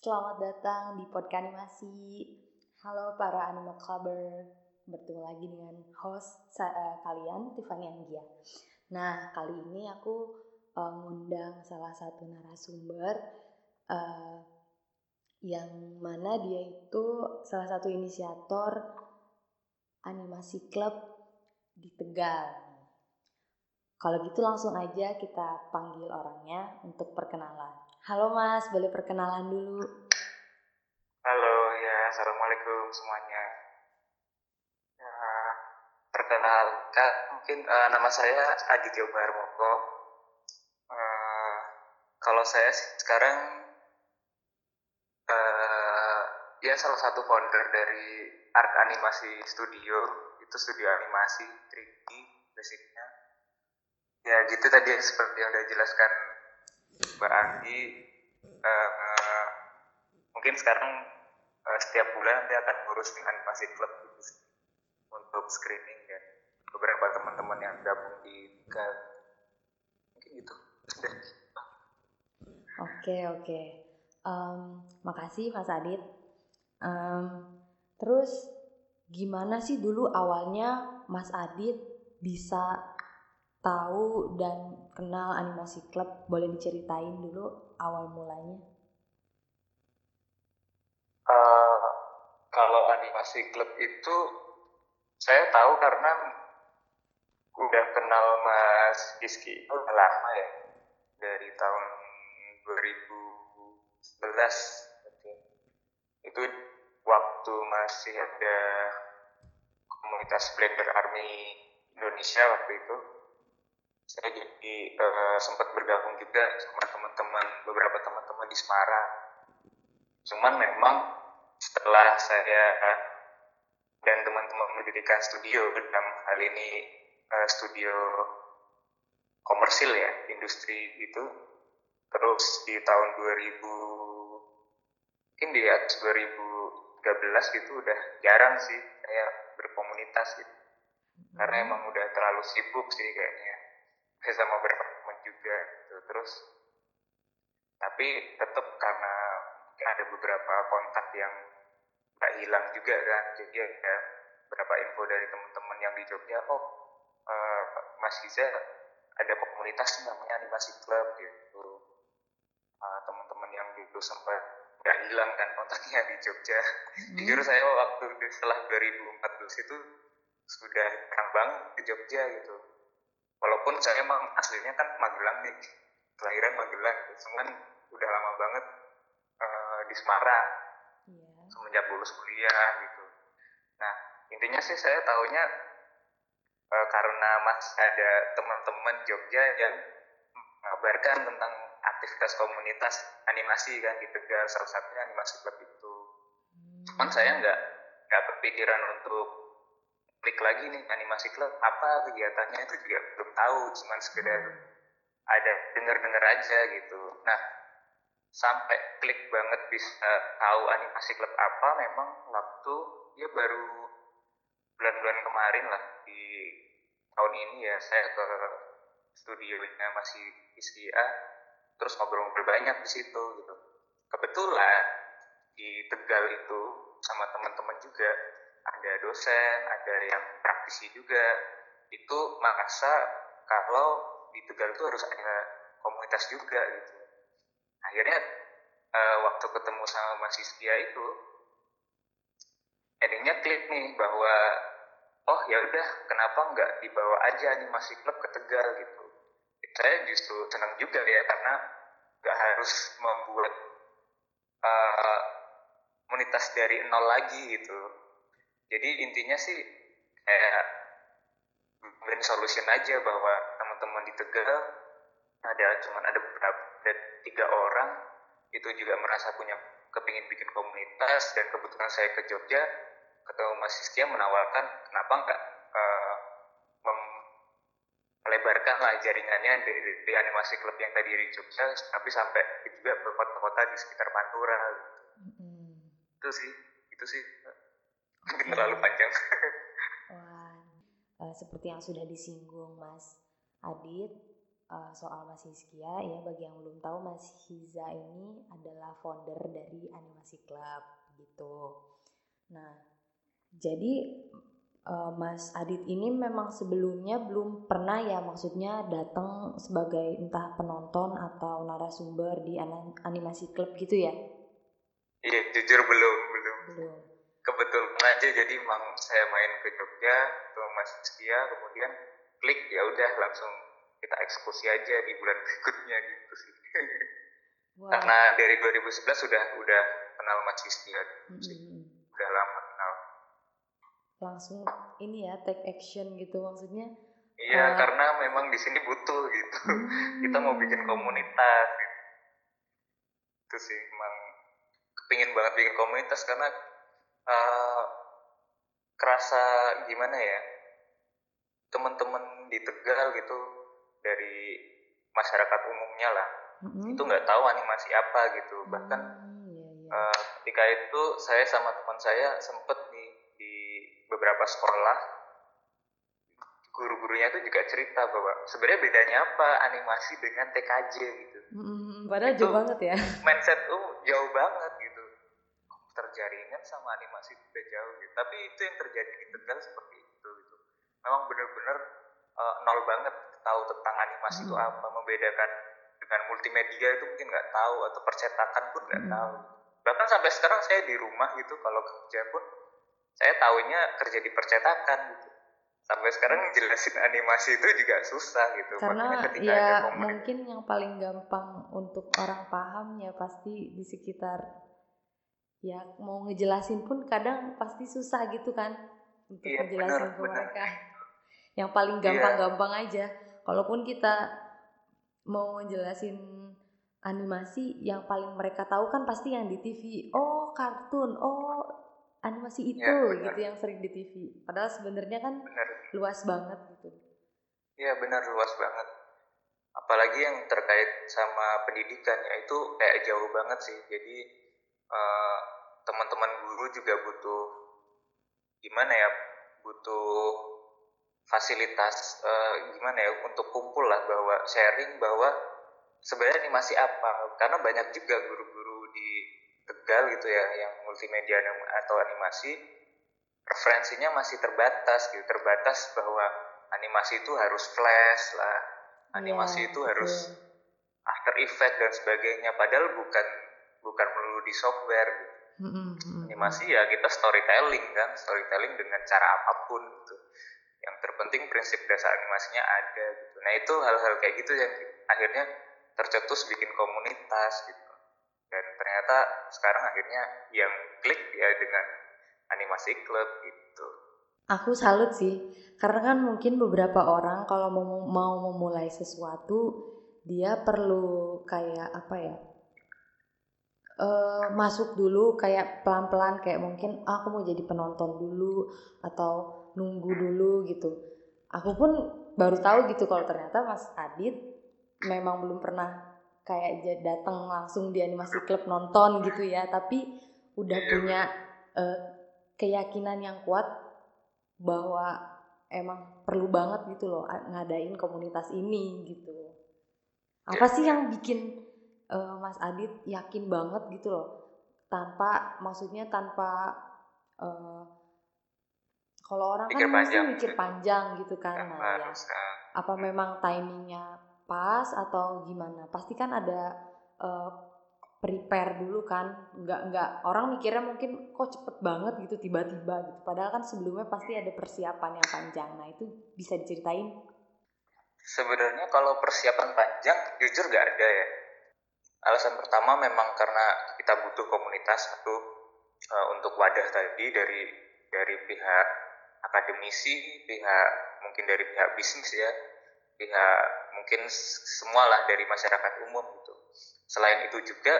Selamat datang di podcast animasi. Halo para anime clubber, bertemu lagi dengan host uh, kalian Tiffany Anggia. Nah kali ini aku uh, ngundang salah satu narasumber uh, yang mana dia itu salah satu inisiator animasi klub di Tegal. Kalau gitu langsung aja kita panggil orangnya untuk perkenalan. Halo Mas, boleh perkenalan dulu? Halo, ya, assalamualaikum semuanya. Ya, perkenalkan, mungkin uh, nama saya Aditya Barmoko. Uh, kalau saya sekarang uh, ya salah satu founder dari Art Animasi Studio, itu studio animasi 3D basicnya. Ya gitu tadi seperti yang udah jelaskan Mbak Andi uh, uh, mungkin sekarang uh, setiap bulan nanti akan ngurus dengan animasi klub gitu untuk screening dan beberapa teman-teman yang gabung di GAL mungkin gitu. Oke oke. Um, makasih Mas Adit. Um, terus gimana sih dulu awalnya Mas Adit bisa tahu dan kenal animasi klub boleh diceritain dulu awal mulanya? Uh, kalau animasi klub itu saya tahu karena udah kenal Mas udah lama ya dari tahun 2011 itu waktu masih ada komunitas Blender Army Indonesia waktu itu saya jadi uh, sempat bergabung juga sama teman-teman beberapa teman-teman di Semarang. Cuman memang setelah saya dan teman-teman mendirikan studio dalam hal ini uh, studio komersil ya industri itu terus di tahun 2000 mungkin di atas 2013 gitu udah jarang sih saya berkomunitas gitu. Karena hmm. emang udah terlalu sibuk sih kayaknya sama berteman juga gitu. terus tapi tetap karena ada beberapa kontak yang nggak hilang juga kan jadi ada beberapa info dari teman-teman yang di Jogja oh uh, Mas Giza ada komunitas namanya animasi club gitu uh, teman-teman yang dulu sempat nggak hilang kan kontaknya di Jogja hmm. jujur saya waktu setelah 2014 itu sudah kambang di Jogja gitu walaupun saya emang aslinya kan Magelang nih kelahiran Magelang cuman udah lama banget uh, di Semarang yeah. semenjak lulus kuliah gitu nah intinya sih saya tahunya uh, karena mas ada teman-teman Jogja yang mengabarkan tentang aktivitas komunitas animasi kan di Tegal salah satunya animasi klub itu hmm. cuman saya nggak nggak kepikiran untuk klik lagi nih animasi klub apa kegiatannya itu juga belum tahu cuman sekedar ada denger-denger aja gitu. Nah sampai klik banget bisa tahu animasi klub apa memang waktu ya baru bulan-bulan kemarin lah di tahun ini ya saya ke studionya masih ISIA terus ngobrol-ngobrol banyak di situ gitu. Kebetulan di Tegal itu sama teman-teman juga ada dosen, ada yang praktisi juga. Itu merasa kalau di Tegal itu harus ada komunitas juga gitu. Akhirnya uh, waktu ketemu sama Mas Istia itu, endingnya klik nih bahwa oh ya udah kenapa nggak dibawa aja animasi klub ke Tegal gitu. Saya justru senang juga ya karena nggak harus membuat uh, komunitas dari nol lagi gitu jadi intinya sih kayak win solution aja bahwa teman-teman di Tegal ada cuman ada beberapa ada tiga orang itu juga merasa punya kepingin bikin komunitas dan kebetulan saya ke Jogja ketemu Mas Siskia menawarkan kenapa enggak uh, melebarkan lah jaringannya dari, dari animasi klub yang tadi di Jogja tapi sampai juga ke kota-kota di sekitar Pantura gitu. Mm. itu sih itu sih mungkin terlalu panjang wah uh, seperti yang sudah disinggung Mas Adit uh, soal Mas Hizkia ya bagi yang belum tahu Mas Hiza ini adalah founder dari Animasi Club gitu. Nah, jadi uh, Mas Adit ini memang sebelumnya belum pernah ya maksudnya datang sebagai entah penonton atau narasumber di Animasi Club gitu ya? Iya, jujur belum, belum. Belum. Kebetulan aja jadi emang saya main ke Jogja ke Mas Hizkia kemudian klik ya udah langsung kita eksekusi aja di bulan berikutnya gitu sih. Wow. Karena dari 2011 sudah udah kenal Mas ya, mm-hmm. udah lama kenal. Langsung ini ya take action gitu maksudnya. Iya uh, karena memang di sini butuh gitu. Hmm. kita mau bikin komunitas. Gitu. Itu sih emang kepingin banget bikin komunitas karena uh, kerasa gimana ya teman-teman di Tegal gitu dari masyarakat umumnya lah mm-hmm. itu nggak tahu animasi apa gitu bahkan mm, yeah, yeah. Uh, ketika itu saya sama teman saya sempet di di beberapa sekolah guru-gurunya itu juga cerita bahwa sebenarnya bedanya apa animasi dengan TKJ gitu mm-hmm. padahal itu jauh banget ya mindset tuh jauh banget jaringan sama animasi itu udah jauh gitu. Tapi itu yang terjadi di Tegal seperti itu gitu. Memang benar-benar uh, nol banget tahu tentang animasi itu hmm. apa. Membedakan dengan multimedia itu mungkin nggak tahu atau percetakan pun nggak hmm. tahu. Bahkan sampai sekarang saya di rumah gitu kalau kerja pun saya tahunya kerja di percetakan gitu. Sampai sekarang jelasin animasi itu juga susah gitu. Karena ya mungkin yang paling gampang untuk orang paham ya pasti di sekitar ya mau ngejelasin pun kadang pasti susah gitu kan untuk iya, ngejelasin bener, ke mereka. Yang paling iya. gampang-gampang yeah. aja. Kalaupun kita mau ngejelasin animasi yang paling mereka tahu kan pasti yang di TV oh kartun. Oh animasi itu ya, gitu yang sering di TV padahal sebenarnya kan bener. luas banget gitu. Iya benar luas banget. Apalagi yang terkait sama pendidikan ya itu kayak jauh banget sih. Jadi uh, teman-teman guru juga butuh gimana ya butuh fasilitas uh, gimana ya untuk kumpul lah bahwa sharing bahwa sebenarnya ini masih apa. Karena banyak juga guru-guru di Tegal gitu ya yang multimedia atau animasi referensinya masih terbatas gitu. Terbatas bahwa animasi itu harus flash lah animasi yeah, itu harus after effect dan sebagainya. Padahal bukan bukan melulu di software gitu. Mm -hmm. animasi ya kita storytelling kan storytelling dengan cara apa pun gitu yang terpenting prinsip dasar animasinya ada gitu nah itu hal-hal kayak gitu yang akhirnya tercetus bikin komunitas gitu dan ternyata sekarang akhirnya yang klik ya dengan animasi klub gitu aku salut sih karena kan mungkin beberapa orang kalau mau mau memulai sesuatu dia perlu kayak apa ya uh, masuk dulu kayak pelan-pelan kayak mungkin ah, aku mau jadi penonton dulu atau nunggu dulu gitu. Aku pun baru tahu gitu kalau ternyata Mas Adit memang belum pernah kayak datang langsung di animasi klub nonton gitu ya. Tapi udah punya uh, keyakinan yang kuat bahwa emang perlu banget gitu loh ngadain komunitas ini gitu. Apa sih yang bikin uh, Mas Adit yakin banget gitu loh tanpa maksudnya tanpa uh, kalau orang mikir kan mesti mikir panjang gitu kan. Ya, nah, ya. Apa memang timingnya pas atau gimana? Pasti kan ada uh, prepare dulu kan. Nggak nggak orang mikirnya mungkin kok cepet banget gitu tiba-tiba gitu. Padahal kan sebelumnya pasti ada persiapan yang panjang. Nah itu bisa diceritain? Sebenarnya kalau persiapan panjang jujur gak ada ya. Alasan pertama memang karena kita butuh komunitas satu uh, untuk wadah tadi dari dari pihak akademisi, pihak mungkin dari pihak bisnis ya, pihak mungkin semualah dari masyarakat umum gitu. Selain itu juga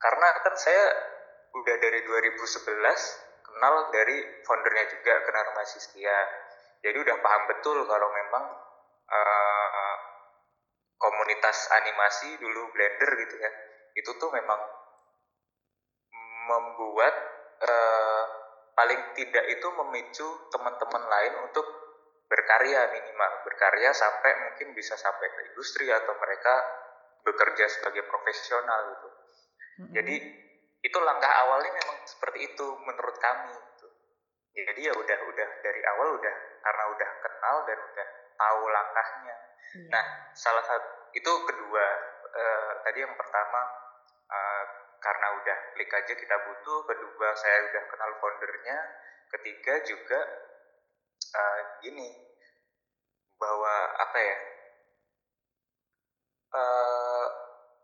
karena kan saya udah dari 2011 kenal dari foundernya juga kenal Mas Setia. Jadi udah paham betul kalau memang uh, komunitas animasi dulu Blender gitu ya. Itu tuh memang membuat uh, paling tidak itu memicu teman-teman lain untuk berkarya minimal berkarya sampai mungkin bisa sampai ke industri atau mereka bekerja sebagai profesional gitu mm-hmm. jadi itu langkah awalnya memang seperti itu menurut kami gitu. jadi ya udah udah dari awal udah karena udah kenal dan udah tahu langkahnya yeah. nah salah satu itu kedua uh, tadi yang pertama uh, karena udah klik aja kita butuh kedua saya udah kenal foundernya ketiga juga uh, gini bahwa apa ya uh,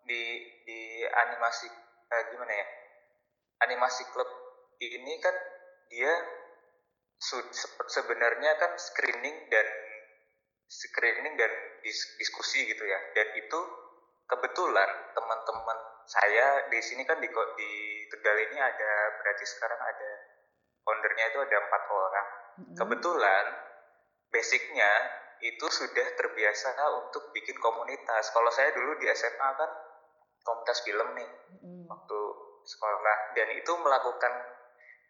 di di animasi uh, gimana ya animasi klub ini kan dia sebenarnya kan screening dan screening dan dis diskusi gitu ya dan itu kebetulan teman-teman saya di sini kan di di Tegal ini ada berarti sekarang ada foundernya itu ada empat orang mm-hmm. kebetulan basicnya itu sudah terbiasa untuk bikin komunitas kalau saya dulu di SMA kan komunitas film nih mm-hmm. waktu sekolah dan itu melakukan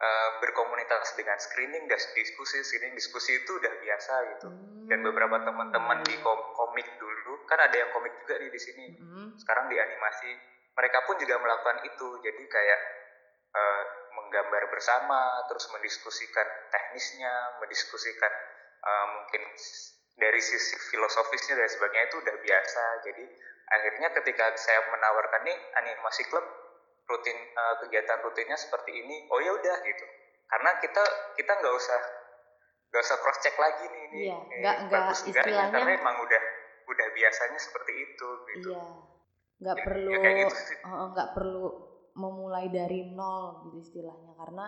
uh, berkomunitas dengan screening dan diskusi screening diskusi itu udah biasa gitu hmm. dan beberapa teman-teman di kom komik dulu kan ada yang komik juga nih di sini hmm. sekarang di animasi mereka pun juga melakukan itu jadi kayak uh, menggambar bersama terus mendiskusikan teknisnya mendiskusikan uh, mungkin dari sisi filosofisnya dan sebagainya itu udah biasa jadi akhirnya ketika saya menawarkan nih animasi klub rutin uh, kegiatan rutinnya seperti ini oh ya udah gitu. Karena kita kita nggak usah nggak usah cross check lagi nih ini iya, nggak nggak istilahnya karena emang udah udah biasanya seperti itu gitu. Iya nggak ya, perlu ya gitu. nggak uh, perlu memulai dari nol gitu istilahnya. Karena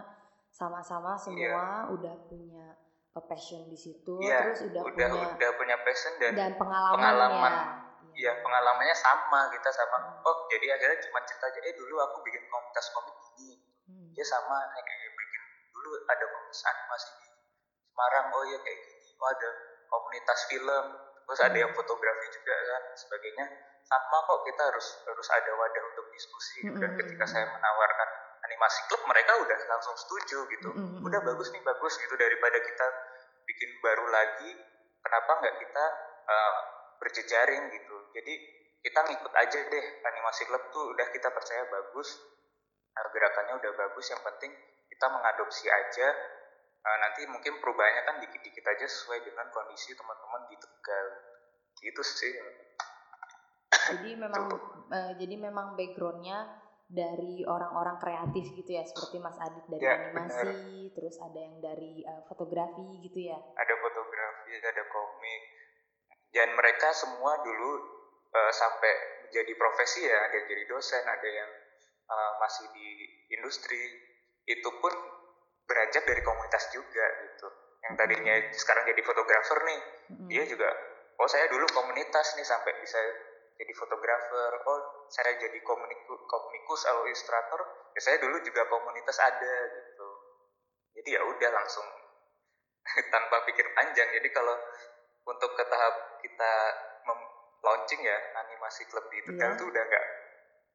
sama-sama semua yeah. udah punya passion di situ yeah, terus udah, udah punya udah punya passion dan, dan pengalaman, pengalaman ya pengalamannya sama kita sama. Oh jadi akhirnya cuma cerita aja eh dulu aku bikin komunitas komik ini. Hmm. dia sama kayak bikin dulu ada komunitas animasi di Semarang. Oh ya kayak gini. Oh ada komunitas film. Terus ada yang hmm. fotografi juga kan sebagainya. Sama kok kita harus harus ada wadah untuk diskusi. Hmm. dan ketika saya menawarkan animasi klub mereka udah langsung setuju gitu. Hmm. udah bagus nih bagus gitu. Daripada kita bikin baru lagi kenapa nggak kita uh, berjejaring gitu. Jadi kita ngikut aja deh animasi klub tuh udah kita percaya bagus nah, gerakannya udah bagus yang penting kita mengadopsi aja uh, nanti mungkin perubahannya kan dikit-dikit aja sesuai dengan kondisi teman-teman di Tegal. Gitu sih. Jadi memang uh, jadi memang backgroundnya dari orang-orang kreatif gitu ya seperti Mas Adit dari ya, animasi bener. terus ada yang dari uh, fotografi gitu ya? Ada fotografi ada komik dan mereka semua dulu uh, sampai menjadi profesi ya ada yang jadi dosen ada yang uh, masih di industri itu pun beranjak dari komunitas juga gitu. Yang tadinya sekarang jadi fotografer nih mm-hmm. dia juga oh saya dulu komunitas nih sampai bisa jadi fotografer. Oh saya jadi komunikus, komunikus atau ilustrator ya saya dulu juga komunitas ada gitu. Jadi ya udah langsung tanpa pikir panjang. Jadi kalau untuk ke tahap kita launching ya animasi klub di Tegal yeah. tuh udah nggak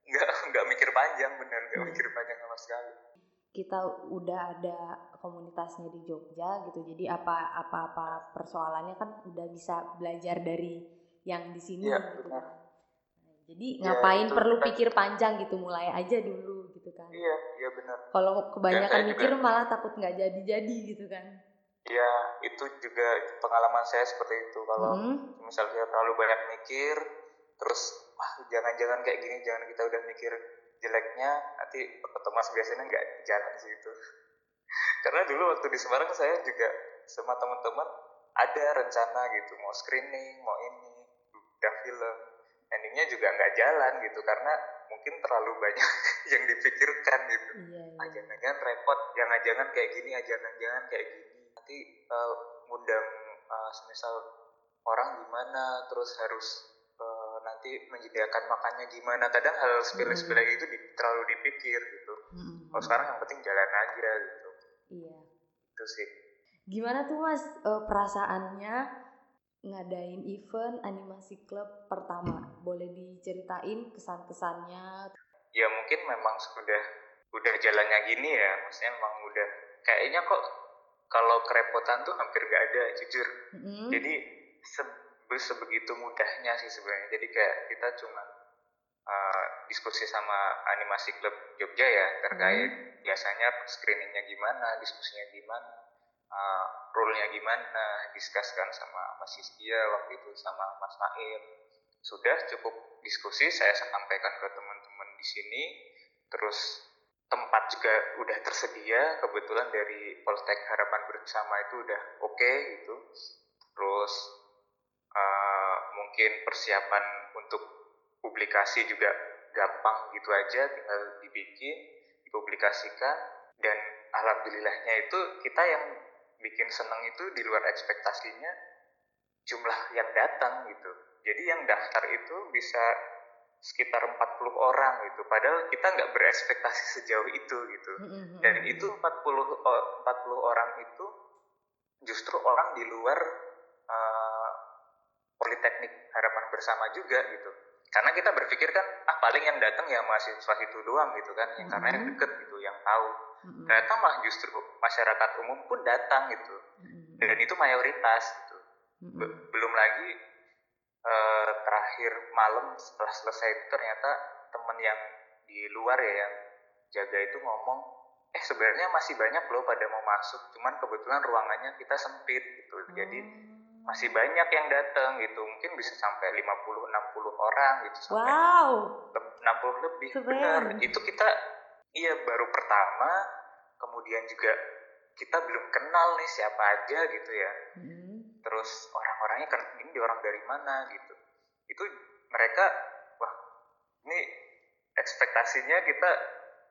nggak nggak mikir panjang bener nggak yeah. mikir panjang sama sekali kita udah ada komunitasnya di Jogja gitu jadi apa apa apa persoalannya kan udah bisa belajar dari yang di sini yeah, gitu kan jadi yeah, ngapain perlu kan. pikir panjang gitu mulai aja dulu gitu kan iya iya benar kalau kebanyakan ya, mikir juga. malah takut nggak jadi jadi gitu kan Iya, itu juga pengalaman saya seperti itu. Kalau hmm. misalnya terlalu banyak mikir, terus wah jangan-jangan kayak gini, jangan kita udah mikir jeleknya, nanti otomatis biasanya nggak jalan sih itu. Karena dulu waktu di Semarang saya juga sama teman-teman ada rencana gitu, mau screening, mau ini, udah film. Endingnya juga nggak jalan gitu, karena mungkin terlalu banyak yang dipikirkan gitu. Iya, iya. Ah, jangan-jangan repot, jangan-jangan kayak gini, ah, jangan-jangan kayak gini nanti uh, ngundang uh, semisal orang gimana terus harus uh, nanti menyediakan makannya gimana. Kadang hal sepele-sepele itu di, terlalu dipikir gitu. Hmm. kalau sekarang yang penting jalan aja gitu. Iya. Itu sih. Gimana tuh mas uh, perasaannya ngadain event animasi klub pertama? Boleh diceritain kesan-kesannya? Ya mungkin memang sudah udah jalannya gini ya. Maksudnya memang udah kayaknya kok kalau kerepotan tuh hampir gak ada jujur. Mm-mm. jadi se- sebegitu mudahnya sih sebenarnya. Jadi kayak kita cuma uh, diskusi sama animasi klub Jogja ya terkait biasanya screeningnya gimana diskusinya gimana uh, rule-nya gimana diskuskan sama Mas Iskia waktu itu sama Mas Naim. Sudah cukup diskusi saya sampaikan ke teman-teman di sini. Terus tempat juga udah tersedia kebetulan dari Poltek Harapan Bersama itu udah oke gitu. Terus uh, mungkin persiapan untuk publikasi juga gampang gitu aja tinggal dibikin dipublikasikan. Dan alhamdulillahnya itu kita yang bikin seneng itu di luar ekspektasinya jumlah yang datang gitu. Jadi yang daftar itu bisa sekitar 40 orang gitu. Padahal kita nggak berekspektasi sejauh itu gitu. Dan itu 40 o- 40 orang itu justru orang di luar uh, politeknik harapan bersama juga gitu. Karena kita berpikir kan ah paling yang datang ya mahasiswa itu doang gitu kan. Ya, karena yang deket gitu yang tahu. Ternyata malah justru masyarakat umum pun datang gitu. Dan itu mayoritas gitu. Be- belum lagi terakhir malam setelah selesai itu ternyata temen yang di luar ya yang jaga itu ngomong eh sebenarnya masih banyak loh pada mau masuk cuman kebetulan ruangannya kita sempit gitu jadi Oh. masih banyak yang datang gitu mungkin bisa sampai 50 60 orang gitu sampai Wow. le- 60 lebih Keren. benar itu kita iya baru pertama kemudian juga kita belum kenal nih siapa aja gitu ya Mm-mm. terus orang-orangnya kan ini orang dari mana gitu itu mereka wah ini ekspektasinya kita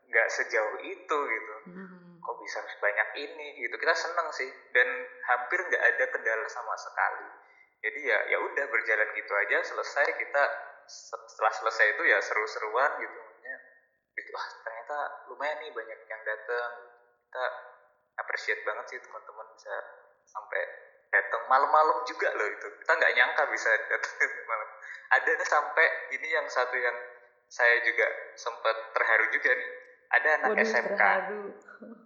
nggak sejauh itu gitu. Mm-mm. kok bisa sebanyak ini gitu. Kita seneng sih. Dan hampir nggak ada kendala sama sekali. Jadi ya ya udah berjalan gitu aja. Selesai kita se- setelah selesai itu ya seru-seruan gitu. Maksudnya gitu ah ternyata lumayan nih banyak yang datang kita appreciate banget sih teman-teman bisa sampai datang malam-malam juga loh itu kita nggak nyangka bisa datang malam ada sampai ini yang satu yang saya juga sempat terharu juga nih ada anak Waduh, SMK terharu.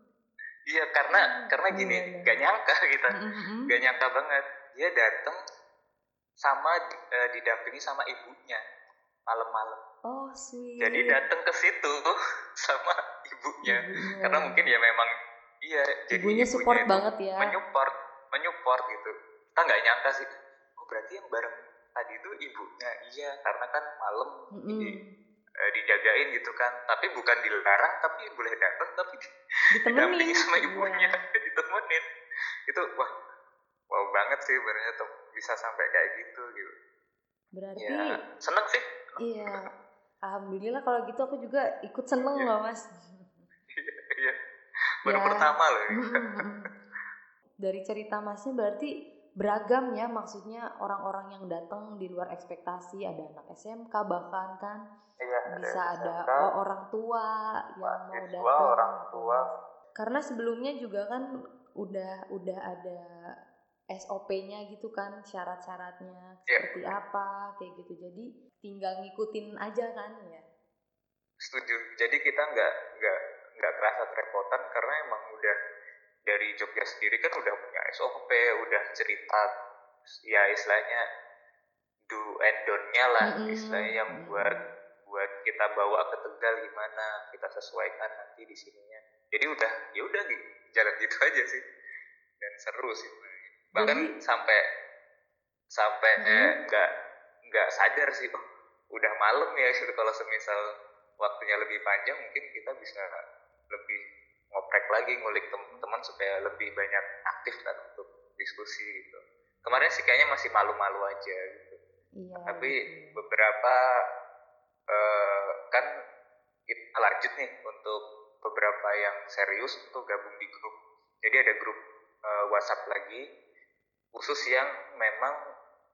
iya karena karena Iya, gini iya. nggak nyangka kita Mm-mm. nggak nyangka banget dia datang sama eh, didampingi sama ibunya malam-malam Oh, sweet. jadi datang ke situ sama ibunya Ibunya. karena mungkin ya memang iya jadi Ibunya support banget ya. menyupport menyupport gitu kita nggak nyangka sih oh berarti yang bareng tadi itu ibunya iya karena kan malam Mm-mm. ini eh, dijagain gitu kan tapi bukan dilarang tapi boleh datang tapi Ditemenin. sama ibunya Iya. ditemenin itu wah wow banget sih sebenarnya tuh bisa sampai kayak gitu gitu Berarti ya seneng sih iya. Alhamdulillah kalau gitu aku juga ikut seneng Iya. loh, Mas. iya baru Ya. pertama loh. Dari cerita Masnya berarti beragam ya maksudnya orang-orang yang datang di luar ekspektasi ada anak SMK bahkan kan iya bisa ada SMK, o- orang tua yang mau datang. orang tua. Karena sebelumnya juga kan udah udah ada SOP-nya gitu kan syarat-syaratnya Iya. seperti apa kayak gitu. Jadi tinggal ngikutin aja kan ya. Setuju. Jadi kita nggak nggak nggak kerasa kerepotan karena emang udah dari Jogja sendiri kan udah punya SOP udah cerita ya istilahnya do and don't-nya lah Mm-mm. istilahnya yang buat buat kita bawa ke Tegal gimana kita sesuaikan nanti di sininya jadi udah ya udah gitu jalan gitu aja sih dan seru sih bahkan Jadi- sampai sampai Mm-mm. eh, nggak nggak sadar sih oh udah malam ya kalau semisal waktunya lebih panjang mungkin kita bisa lebih ngoprek lagi ngulik teman-teman supaya lebih banyak aktif kan untuk diskusi gitu kemarin sih kayaknya masih malu-malu aja gitu iya tapi gitu. beberapa eh, kan kita lanjut nih untuk beberapa yang serius untuk gabung di grup jadi ada grup eh, WhatsApp lagi khusus yang memang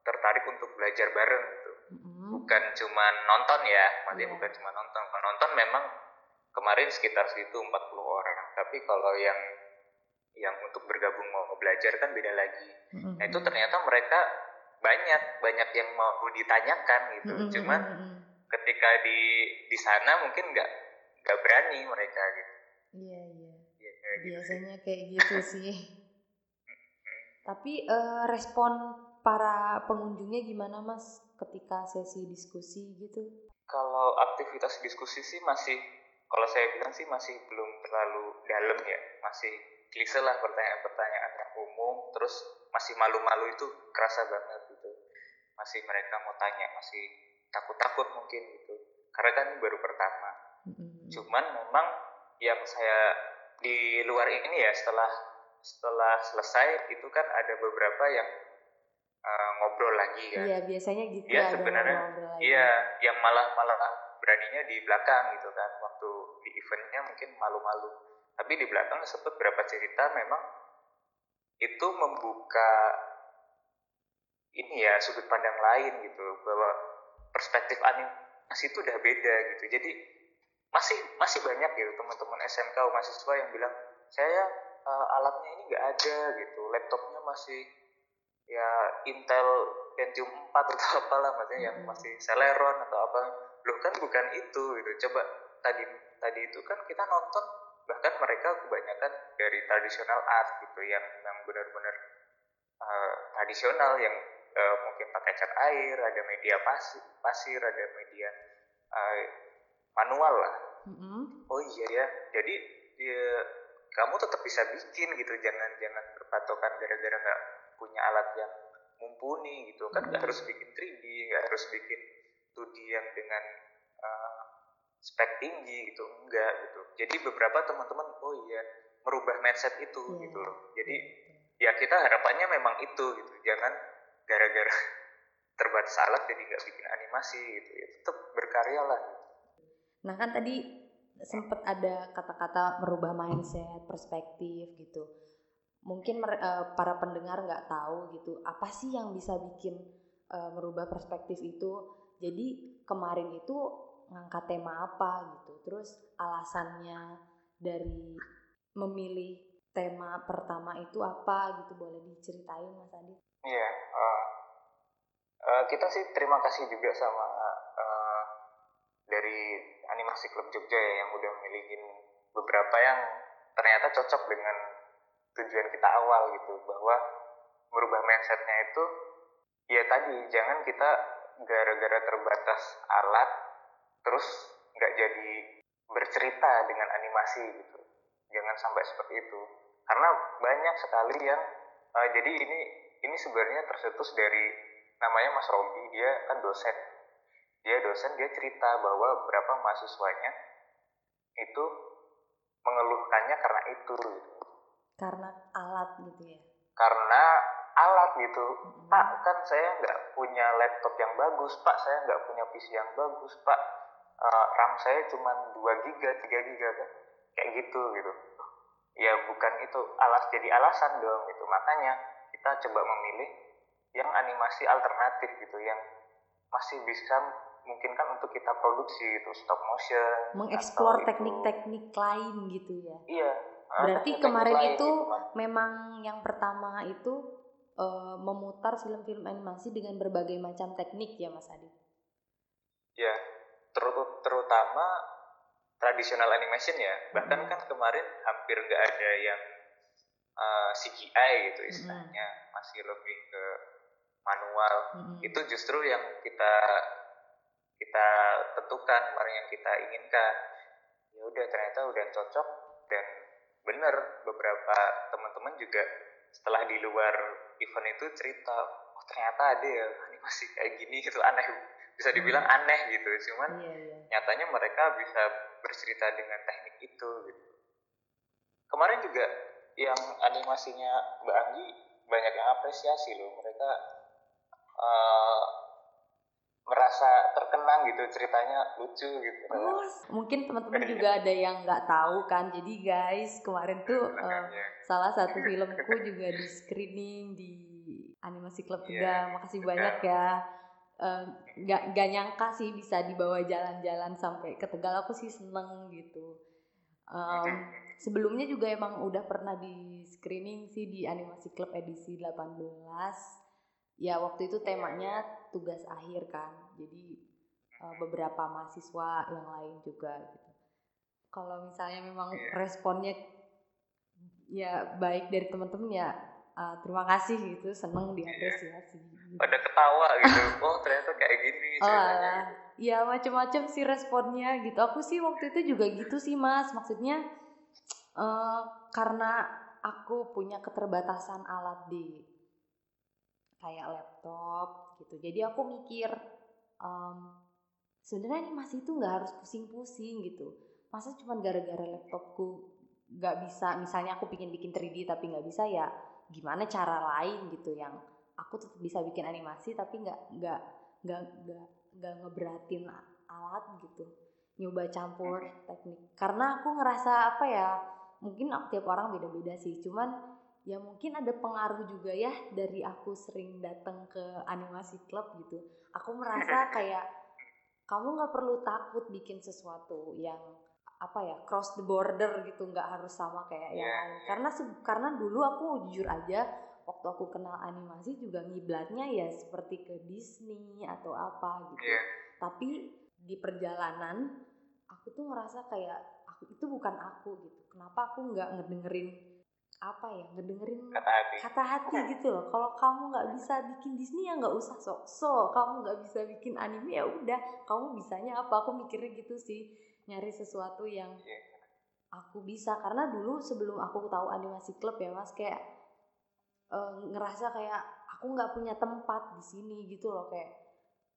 tertarik untuk belajar bareng gitu Mm-mm. bukan cuma nonton ya maksudnya Iya. bukan cuma nonton nonton memang kemarin sekitar situ 40 orang tapi kalau yang yang untuk bergabung mau belajar kan beda lagi Mm-mm. nah itu ternyata mereka banyak banyak yang mau ditanyakan gitu Mm-mm. cuman ketika di di sana mungkin nggak nggak berani mereka gitu iya iya ya, gitu sih. biasanya kayak gitu sih Tapi uh, respon para pengunjungnya gimana mas ketika sesi diskusi gitu? Kalau aktivitas diskusi sih masih, kalau saya bilang sih masih belum terlalu dalam ya, masih klise lah pertanyaan-pertanyaan yang umum, terus masih malu-malu itu kerasa banget gitu. Masih mereka mau tanya, masih takut-takut mungkin gitu. Karena kan ini baru pertama. Mm-hmm. Cuman memang yang saya di luar ini ya setelah setelah selesai itu kan ada beberapa yang uh, ngobrol lagi kan. Iya, biasanya gitu ya. sebenarnya iya, yang malah malah beraninya di belakang gitu kan. Waktu di eventnya mungkin malu-malu. Tapi di belakang sempat berapa cerita memang itu membuka ini ya sudut pandang lain gitu bahwa perspektif animasi itu udah beda gitu. Jadi masih masih banyak gitu teman-teman SMK mahasiswa yang bilang saya uh, alatnya ini nggak ada gitu, laptopnya masih ya Intel Pentium 4 atau apalah maksudnya yang masih Celeron atau apa loh kan bukan itu gitu. Coba tadi tadi itu kan kita nonton bahkan mereka kebanyakan dari tradisional art gitu yang yang benar-benar uh, tradisional yang uh, mungkin pakai cat air ada media pasir pasir ada media uh, manual lah. Mm-hmm. oh iya ya. Jadi dia kamu tetap bisa bikin gitu. Jangan jangan berpatokan gara-gara nggak punya alat yang mumpuni gitu. Kan nggak harus bikin 3D nggak harus bikin 2D yang dengan uh, spek tinggi gitu enggak gitu. Jadi beberapa teman-teman oh iya merubah mindset itu yeah. gitu loh. Jadi ya kita harapannya memang itu gitu. Jangan gara-gara terbatas alat jadi nggak bikin animasi gitu ya. Tetap berkarya lah. Nah kan tadi sempat ada kata-kata merubah mindset perspektif gitu. Mungkin uh, para pendengar nggak tahu gitu apa sih yang bisa bikin uh, merubah perspektif itu jadi kemarin itu ngangkat tema apa gitu terus alasannya dari memilih tema pertama itu apa gitu boleh diceritain mas Adi? Iya uh, uh, kita sih terima kasih juga sama uh, dari animasi klub Jogja ya yang udah milihin beberapa yang ternyata cocok dengan tujuan kita awal gitu bahwa merubah mindsetnya itu ya tadi jangan kita gara-gara terbatas alat terus nggak jadi bercerita dengan animasi gitu. Jangan sampai seperti itu. Karena banyak sekali yang uh, jadi ini ini sebenarnya tercetus dari namanya Mas Robi dia kan dosen. Dia dosen dia cerita bahwa beberapa mahasiswanya itu mengeluhkannya karena itu gitu. Karena alat gitu ya? Karena alat gitu. Hmm. pak kan saya nggak punya laptop yang bagus pak. Saya nggak punya PC yang bagus pak. Uh, RAM saya cuma 2 giga 3 giga kan. Kayak gitu gitu. Ya bukan itu alas jadi alasan dong gitu. Makanya kita coba memilih yang animasi alternatif gitu. Yang masih bisa mungkin kan untuk kita produksi itu stop motion mengeksplor teknik-teknik lain gitu ya. Iya Berarti kemarin itu memang yang pertama itu uh, memutar film-film animasi dengan berbagai macam teknik ya Mas Adi? Ya, ter terutama tradisional animation ya. Bahkan hmm. kan kemarin hampir nggak ada yang uh, eh, CGI gitu istilahnya, hmm. masih lebih ke manual. Hmm. Itu justru yang kita kita tentukan kemarin yang kita inginkan. Ya udah ternyata udah cocok dan bener beberapa teman-teman juga setelah di luar event itu cerita oh ternyata ada ya animasi kayak gini gitu. Aneh. Bisa dibilang hmm. aneh gitu. Cuman iya, iya. nyatanya mereka bisa bercerita dengan teknik itu gitu. Kemarin juga yang animasinya Mbak Anggi banyak yang apresiasi loh. Mereka uh, merasa terkenang gitu ceritanya lucu gitu. Oh, mungkin teman-teman juga ada yang nggak tahu kan jadi guys kemarin tuh uh, salah satu filmku juga di screening di animasi klub yeah, makasih banyak ya. Eh, nggak uh, nggak nyangka sih bisa dibawa jalan-jalan sampai ke Tegal. Aku sih seneng gitu. Um, sebelumnya juga emang udah pernah di screening sih di animasi klub edisi 18 ya waktu itu temanya tugas akhir kan. Jadi uh, beberapa mahasiswa yang lain juga gitu. Kalau misalnya memang yeah. responnya ya baik dari teman-teman ya uh, terima kasih gitu. Seneng diapresiasi gitu. pada ketawa gitu. Oh ternyata kayak gini oh alah ya macam-macam sih responnya gitu. Aku sih waktu itu juga gitu sih mas. Maksudnya uh, karena aku punya keterbatasan alat di kayak laptop gitu. Jadi aku mikir um, sebenarnya masih itu nggak harus pusing-pusing gitu. Masa cuma gara-gara laptopku nggak bisa misalnya aku bikin bikin 3D tapi nggak bisa ya gimana cara lain gitu yang aku tetap bisa bikin animasi tapi nggak nggak nggak nggak nggak ngeberatin alat gitu. Nyoba campur teknik. Karena aku ngerasa apa ya mungkin tiap orang beda-beda sih. Cuman ya mungkin ada pengaruh juga ya dari aku sering datang ke animasi club gitu. Aku merasa kayak kamu nggak perlu takut bikin sesuatu yang apa ya cross the border gitu nggak harus sama kayak yang iya. lain. karena karena dulu aku jujur aja waktu aku kenal animasi juga ngiblatnya ya seperti ke Disney atau apa gitu. Yeah. tapi di perjalanan aku tuh ngerasa kayak aku itu bukan aku gitu. Kenapa aku nggak ngedengerin apa ya ngedengerin kata hati, kata hati gitu loh. Kalau kamu nggak bisa bikin Disney ya nggak usah sok so kamu nggak bisa bikin anime ya udah. Kamu bisanya apa? Aku mikirnya gitu sih. Nyari sesuatu yang iya. aku bisa. Karena dulu sebelum aku tahu animasi klub ya mas kayak uh, ngerasa kayak aku nggak punya tempat di sini gitu loh. Kayak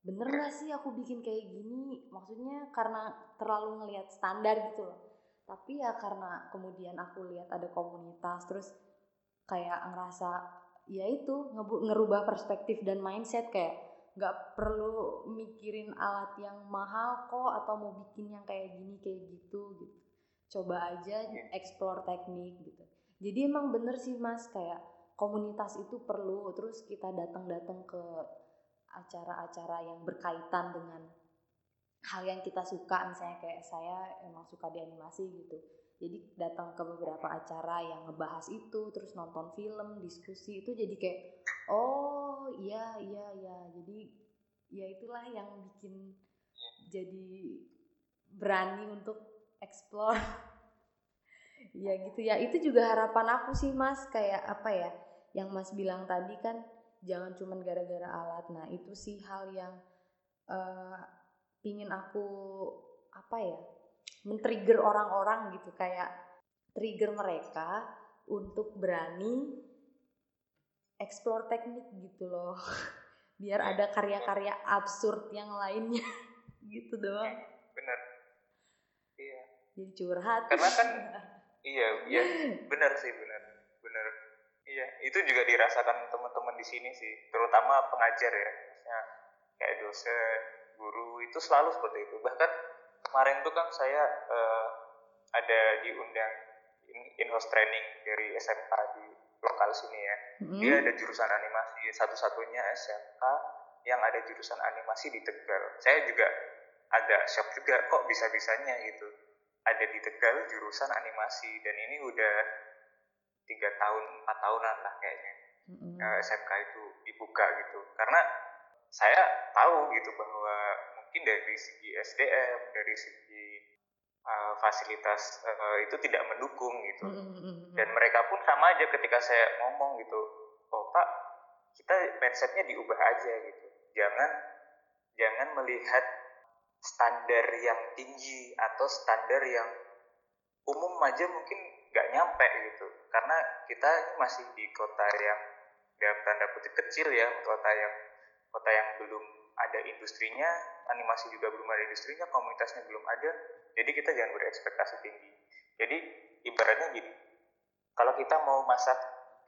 bener gak sih aku bikin kayak gini? Maksudnya karena terlalu ngelihat standar gitu loh tapi ya karena kemudian aku lihat ada komunitas terus kayak ngerasa ya itu ngerubah perspektif dan mindset kayak nggak perlu mikirin alat yang mahal kok atau mau bikin yang kayak gini kayak gitu gitu. Coba aja explore teknik gitu. Jadi emang bener sih mas kayak komunitas itu perlu terus kita datang-datang ke acara-acara yang berkaitan dengan hal yang kita suka misalnya kayak saya emang suka di animasi gitu. Jadi datang ke beberapa acara yang ngebahas itu terus nonton film diskusi itu jadi kayak oh iya iya iya. Jadi ya itulah yang bikin jadi berani untuk explore. Ya gitu ya. Itu juga harapan aku sih mas. Kayak apa ya yang mas bilang tadi kan jangan cuman gara-gara alat. Nah itu sih hal yang uh, pingin aku apa ya men-trigger orang-orang gitu kayak trigger mereka untuk berani explore teknik gitu loh. Biar ada karya-karya absurd yang lainnya gitu doang. Bener iya. Jadi curhat. Karena kan iya iya. Bener sih bener bener iya itu juga dirasakan teman-teman di sini sih. Terutama pengajar ya misalnya kayak dosen guru itu selalu seperti itu bahkan kemarin tuh kan saya uh, ada diundang in-house training dari SMK di lokal sini ya. Mm. Dia ada jurusan animasi, satu-satunya SMK yang ada jurusan animasi di Tegal. Saya juga agak shock juga kok bisa-bisanya gitu. Ada di Tegal jurusan animasi dan ini udah tiga tahun, empat tahunan lah kayaknya. Mm. Uh, SMK itu dibuka gitu. Karena saya tahu gitu bahwa mungkin dari segi SDM, dari segi uh, fasilitas uh, itu tidak mendukung gitu. Dan mereka pun sama aja ketika saya ngomong gitu, oh Pak, kita mindsetnya diubah aja gitu. Jangan jangan melihat standar yang tinggi atau standar yang umum aja mungkin nggak nyampe gitu. Karena kita masih di kota yang dalam tanda kutip kecil ya, kota yang kota yang belum ada industrinya, animasi juga belum ada industrinya, komunitasnya belum ada, jadi kita jangan berekspektasi tinggi. Jadi ibaratnya gini, kalau kita mau masak,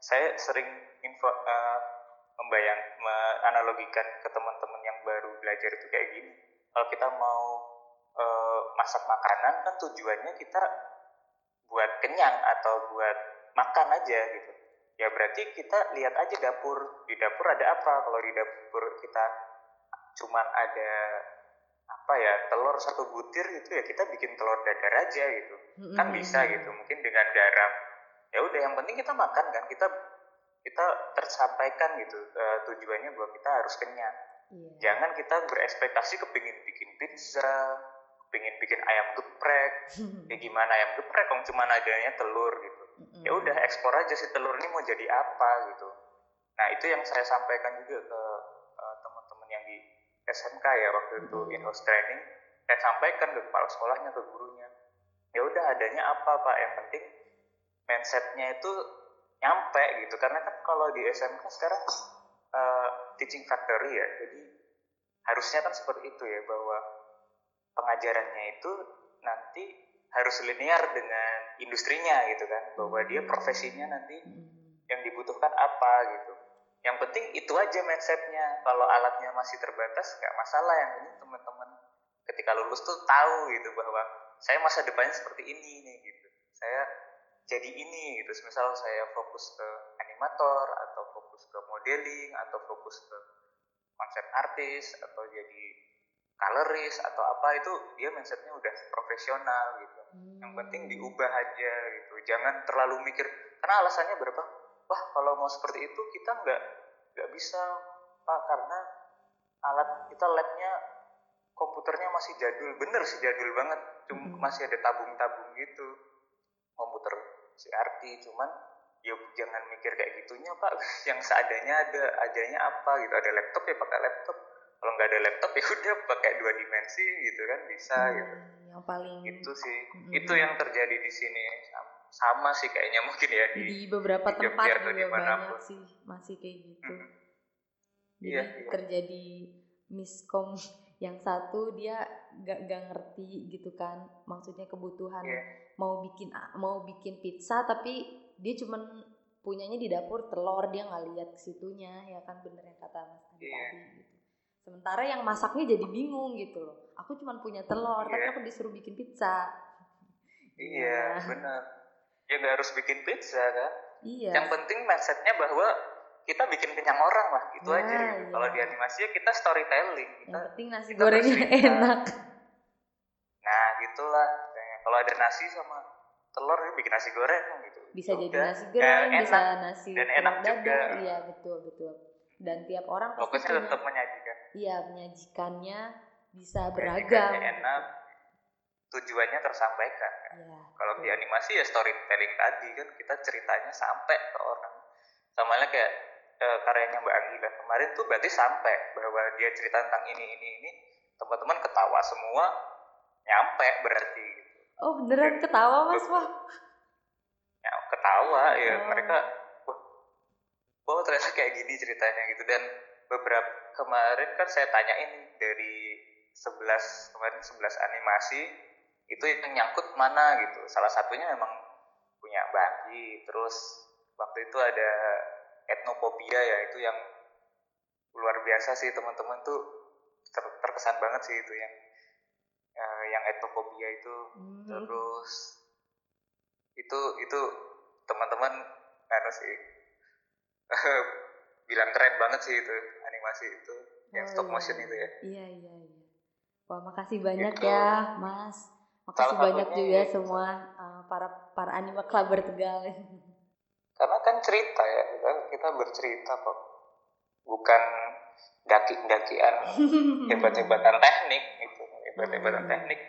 saya sering info, uh, membayang, menganalogikan ke teman-teman yang baru belajar itu kayak gini. Kalau kita mau uh, masak makanan kan tujuannya kita buat kenyang atau buat makan aja gitu. Ya berarti kita lihat aja dapur, di dapur ada apa? Kalau di dapur kita cuman ada apa ya telur satu butir gitu ya kita bikin telur dadar aja gitu mm-hmm. kan bisa gitu mungkin dengan garam ya udah yang penting kita makan kan kita kita tersampaikan gitu uh, tujuannya bahwa kita harus kenyang yeah. jangan kita berekspektasi kepingin bikin pizza pengen bikin ayam geprek. Ya gimana ayam geprek kalau cuma adanya telur gitu. Ya udah ekspor aja si telur ini mau jadi apa gitu. Nah itu yang saya sampaikan juga ke uh, teman-teman yang di SMK ya waktu itu in-house training. Saya sampaikan ke kepala sekolahnya ke gurunya. Ya udah adanya apa pak? Yang penting mindsetnya itu nyampe gitu. Karena kan kalau di SMK sekarang uh, teaching factory ya. Jadi harusnya kan seperti itu ya bahwa pengajarannya itu nanti harus linear dengan industrinya gitu kan. Bahwa dia profesinya nanti yang dibutuhkan apa gitu. Yang penting itu aja mindsetnya. Kalau alatnya masih terbatas nggak masalah. Yang ini teman-teman ketika lulus tuh tahu gitu bahwa saya masa depannya seperti ini nih gitu. Saya jadi ini gitu. Misal saya fokus ke animator atau fokus ke modeling atau fokus ke konsep artis atau jadi coloris atau apa itu dia mindsetnya udah profesional gitu. Hmm. yang penting diubah aja gitu. Jangan terlalu mikir karena alasannya berapa? Wah kalau mau seperti itu kita nggak nggak bisa pak karena alat kita labnya komputernya masih jadul. Bener sih jadul banget. Cuma hmm. masih ada tabung-tabung gitu. Komputer CRT cuman ya jangan mikir kayak gitunya pak. Yang seadanya ada adanya apa gitu. Ada laptop ya pakai laptop kalau nggak ada laptop ya udah pakai dua dimensi gitu kan bisa hmm, gitu yang paling itu sih hmm. itu yang terjadi di sini sama, sih kayaknya mungkin ya di, di beberapa di tempat juga banyak sih masih kayak gitu hmm. jadi iya, iya. terjadi miskom yang satu dia gak, gak ngerti gitu kan maksudnya kebutuhan yeah. mau bikin mau bikin pizza tapi dia cuman punyanya di dapur telur dia nggak lihat ke situnya ya kan bener yang kata mas yeah. tadi gitu sementara yang masaknya jadi bingung gitu loh. Aku cuman punya telur yeah. tapi aku disuruh bikin pizza. Iya yeah, benar. Ya nggak harus bikin pizza kan? Iya. Yang penting mindsetnya bahwa kita bikin kenyang orang lah gitu nah, aja gitu. Iya. kalau di animasi ya kita storytelling. Kita, yang penting nasi gorengnya enak. Nah gitulah. Kalau ada nasi sama telur ya bikin nasi goreng gitu. Bisa Udah. jadi nasi goreng ya, bisa nasi dan enak juga. iya betul betul. Dan tiap orang pasti fokusnya tetap menyajikan iya menyajikannya bisa beragam. enak. Tujuannya tersampaikan kan? ya, kalau di animasi ya storytelling tadi kan? Kita ceritanya sampai ke orang. Sama kayak uh, karyanya Mbak Anggila kemarin tuh berarti sampai bahwa dia cerita tentang ini ini ini. Teman-teman ketawa semua nyampe berarti gitu. Oh beneran ketawa mas? Wah? Ya ketawa ya, oh. ya mereka wah, oh ternyata kayak gini ceritanya gitu. Dan beberapa kemarin kan saya tanyain dari 11 kemarin 11 animasi itu yang nyangkut mana gitu salah satunya memang punya Bagi terus waktu itu ada etnophobia ya itu yang luar biasa sih teman-teman tuh ter terkesan banget sih itu yang uh, yang etnophobia itu hmm. terus itu itu teman-teman anu sih bilang keren banget sih itu animasi itu yang stop iya. motion itu ya. Iya iya iya. Wah makasih banyak itu. ya mas. Makasih Salah banyak juga ya. semua uh, para para anime clubber tegal karena kan cerita ya kita, kita bercerita kok. Bukan daki-dakian hebat-hebatan teknik itu hebat-hebatan teknik.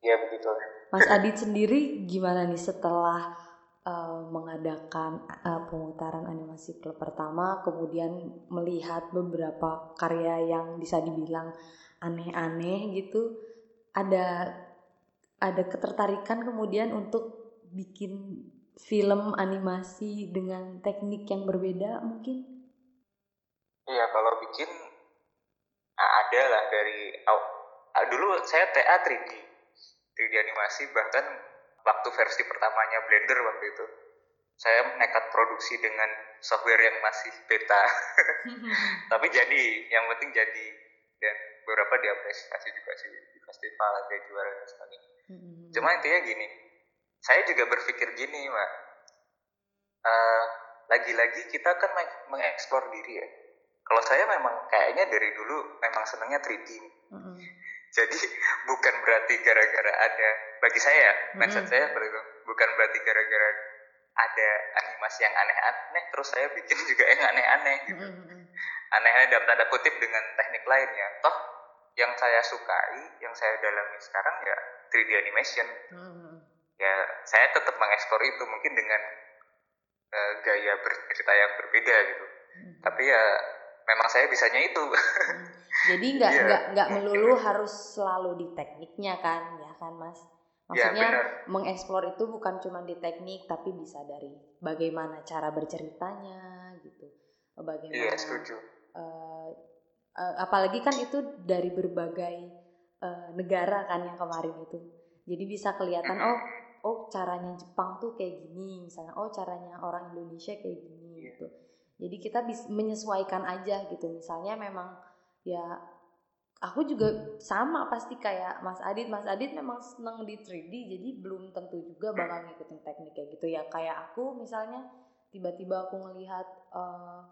Ya begitu Mas Adit sendiri gimana nih setelah uh, mengadakan uh, pemutaran animasi klub pertama kemudian melihat beberapa karya yang bisa dibilang aneh-aneh gitu ada ada ketertarikan kemudian untuk bikin film animasi dengan teknik yang berbeda mungkin? Iya kalau bikin ada lah dari dulu saya TA 3D 3D animasi bahkan waktu versi pertamanya Blender waktu itu. Saya nekat produksi dengan software yang masih beta. Tapi jadi yang penting jadi. Dan beberapa diapresiasi juga sih di festival ada juara dan sebagainya. Hmm. cuma intinya gini saya juga berpikir gini mbak. Uh, lagi-lagi kita kan mengeksplor diri ya. Kalau saya memang kayaknya dari dulu memang senangnya 3D. Mm-hmm. Jadi bukan berarti gara-gara ada bagi saya mm-hmm. mindset saya bukan berarti gara-gara ada animasi yang aneh-aneh terus saya bikin juga yang aneh-aneh gitu mm-hmm. aneh-aneh dalam tanda kutip dengan teknik lainnya toh yang saya sukai yang saya dalami sekarang ya 3D animation hmm. ya saya tetap mengeksplor itu mungkin dengan uh, gaya bercerita yang berbeda gitu hmm. tapi ya memang saya bisanya itu hmm. Jadi nggak iya. nggak yeah. nggak melulu harus selalu di tekniknya kan ya kan mas? Iya, maksudnya ya, mengeksplor itu bukan cuma di teknik tapi bisa dari bagaimana cara berceritanya gitu. Bagaimana iya, setuju. Uh, uh, apalagi kan itu dari berbagai uh, negara kan yang kemarin itu. Jadi bisa kelihatan oh oh caranya Jepang tuh kayak gini misalnya oh caranya orang Indonesia kayak gini gitu. Jadi kita bisa menyesuaikan aja gitu. Misalnya memang ya aku juga sama pasti kayak Mas Adit. Mas Adit memang seneng di 3D jadi belum tentu juga bakal ngikutin teknik kayak gitu ya. Kayak aku misalnya tiba-tiba aku ngelihat uh,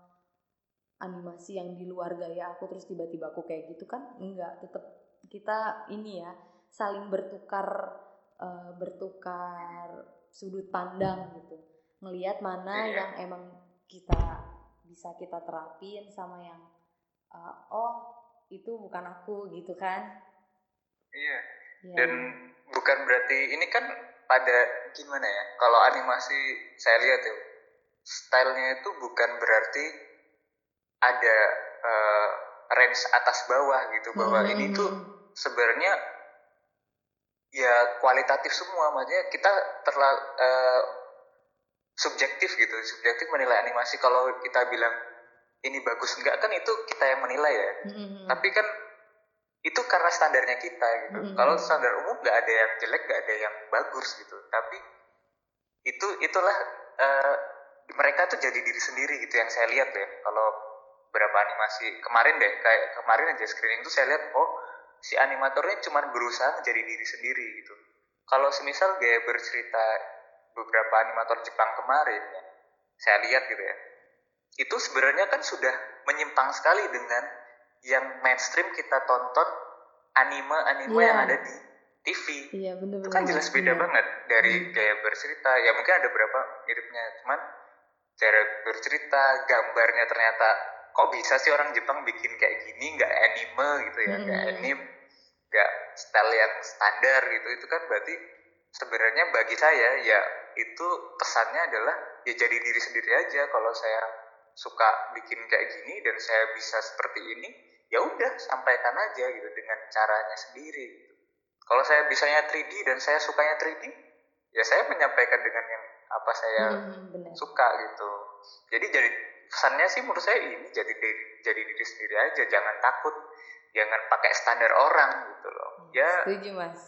animasi yang di luar gaya aku terus tiba-tiba aku kayak gitu kan enggak. Tetap kita ini ya saling bertukar uh, bertukar sudut pandang gitu. Ngelihat mana yang emang kita bisa kita terapin sama yang uh, oh itu bukan aku gitu kan iya ya. dan bukan berarti ini kan pada gimana ya kalau animasi saya lihat ya stylenya itu bukan berarti ada uh, range atas bawah gitu bahwa hmm. ini tuh sebenarnya ya kualitatif semua maksudnya kita terlalu uh, subjektif gitu subjektif menilai animasi kalau kita bilang ini bagus. Enggak kan itu kita yang menilai ya. Mm-hmm. tapi kan itu karena standarnya kita gitu. Mm-hmm. kalau standar umum nggak ada yang jelek nggak ada yang bagus gitu. Tapi itu itulah uh, mereka tuh jadi diri sendiri gitu yang saya lihat ya kalau berapa animasi kemarin deh kayak kemarin aja screening tuh saya lihat oh si animatornya cuma berusaha menjadi diri sendiri gitu. Kalau semisal gaya bercerita beberapa animator Jepang kemarin ya, saya lihat gitu ya itu sebenarnya kan sudah menyimpang sekali dengan yang mainstream kita tonton anime-anime yeah. yang ada di TV. Iya, bener, itu kan jelas beda yeah. banget dari hmm. gaya bercerita. Ya mungkin ada beberapa miripnya, cuman cara bercerita, gambarnya ternyata kok bisa sih orang Jepang bikin kayak gini, nggak anime gitu ya, nggak hmm. anime, nggak style yang standar gitu. Itu kan berarti sebenarnya bagi saya ya itu pesannya adalah ya jadi diri sendiri aja kalau saya suka bikin kayak gini dan saya bisa seperti ini ya udah sampaikan aja gitu dengan caranya sendiri gitu. kalau saya bisanya 3D dan saya sukanya 3D ya saya menyampaikan dengan yang apa saya hmm, suka gitu. Jadi jadi pesannya sih menurut saya ini jadi diri, jadi diri sendiri aja jangan takut jangan pakai standar orang gitu loh. Ya setuju mas.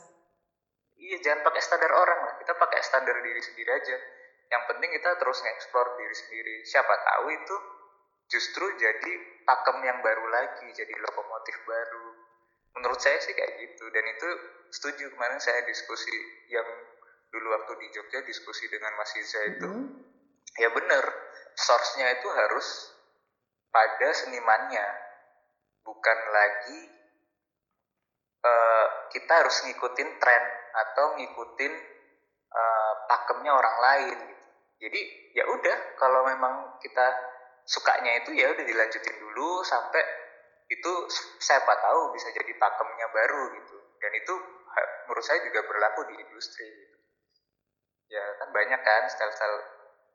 iya jangan pakai standar orang lah kita pakai standar diri sendiri aja yang penting kita terus nge-explore diri sendiri. Siapa tahu itu justru jadi pakem yang baru lagi jadi lokomotif baru. Menurut saya sih kayak gitu. Dan itu setuju kemarin saya diskusi yang dulu waktu di Jogja diskusi dengan Mas Iza itu. Mm -hmm. ya bener source-nya itu harus pada senimannya. Bukan lagi uh, kita harus ngikutin tren atau ngikutin uh, pakemnya orang lain jadi ya udah kalau memang kita sukanya itu ya udah dilanjutin dulu sampai itu siapa tahu bisa jadi pakemnya baru gitu dan itu menurut saya juga berlaku di industri gitu. ya kan banyak kan style-style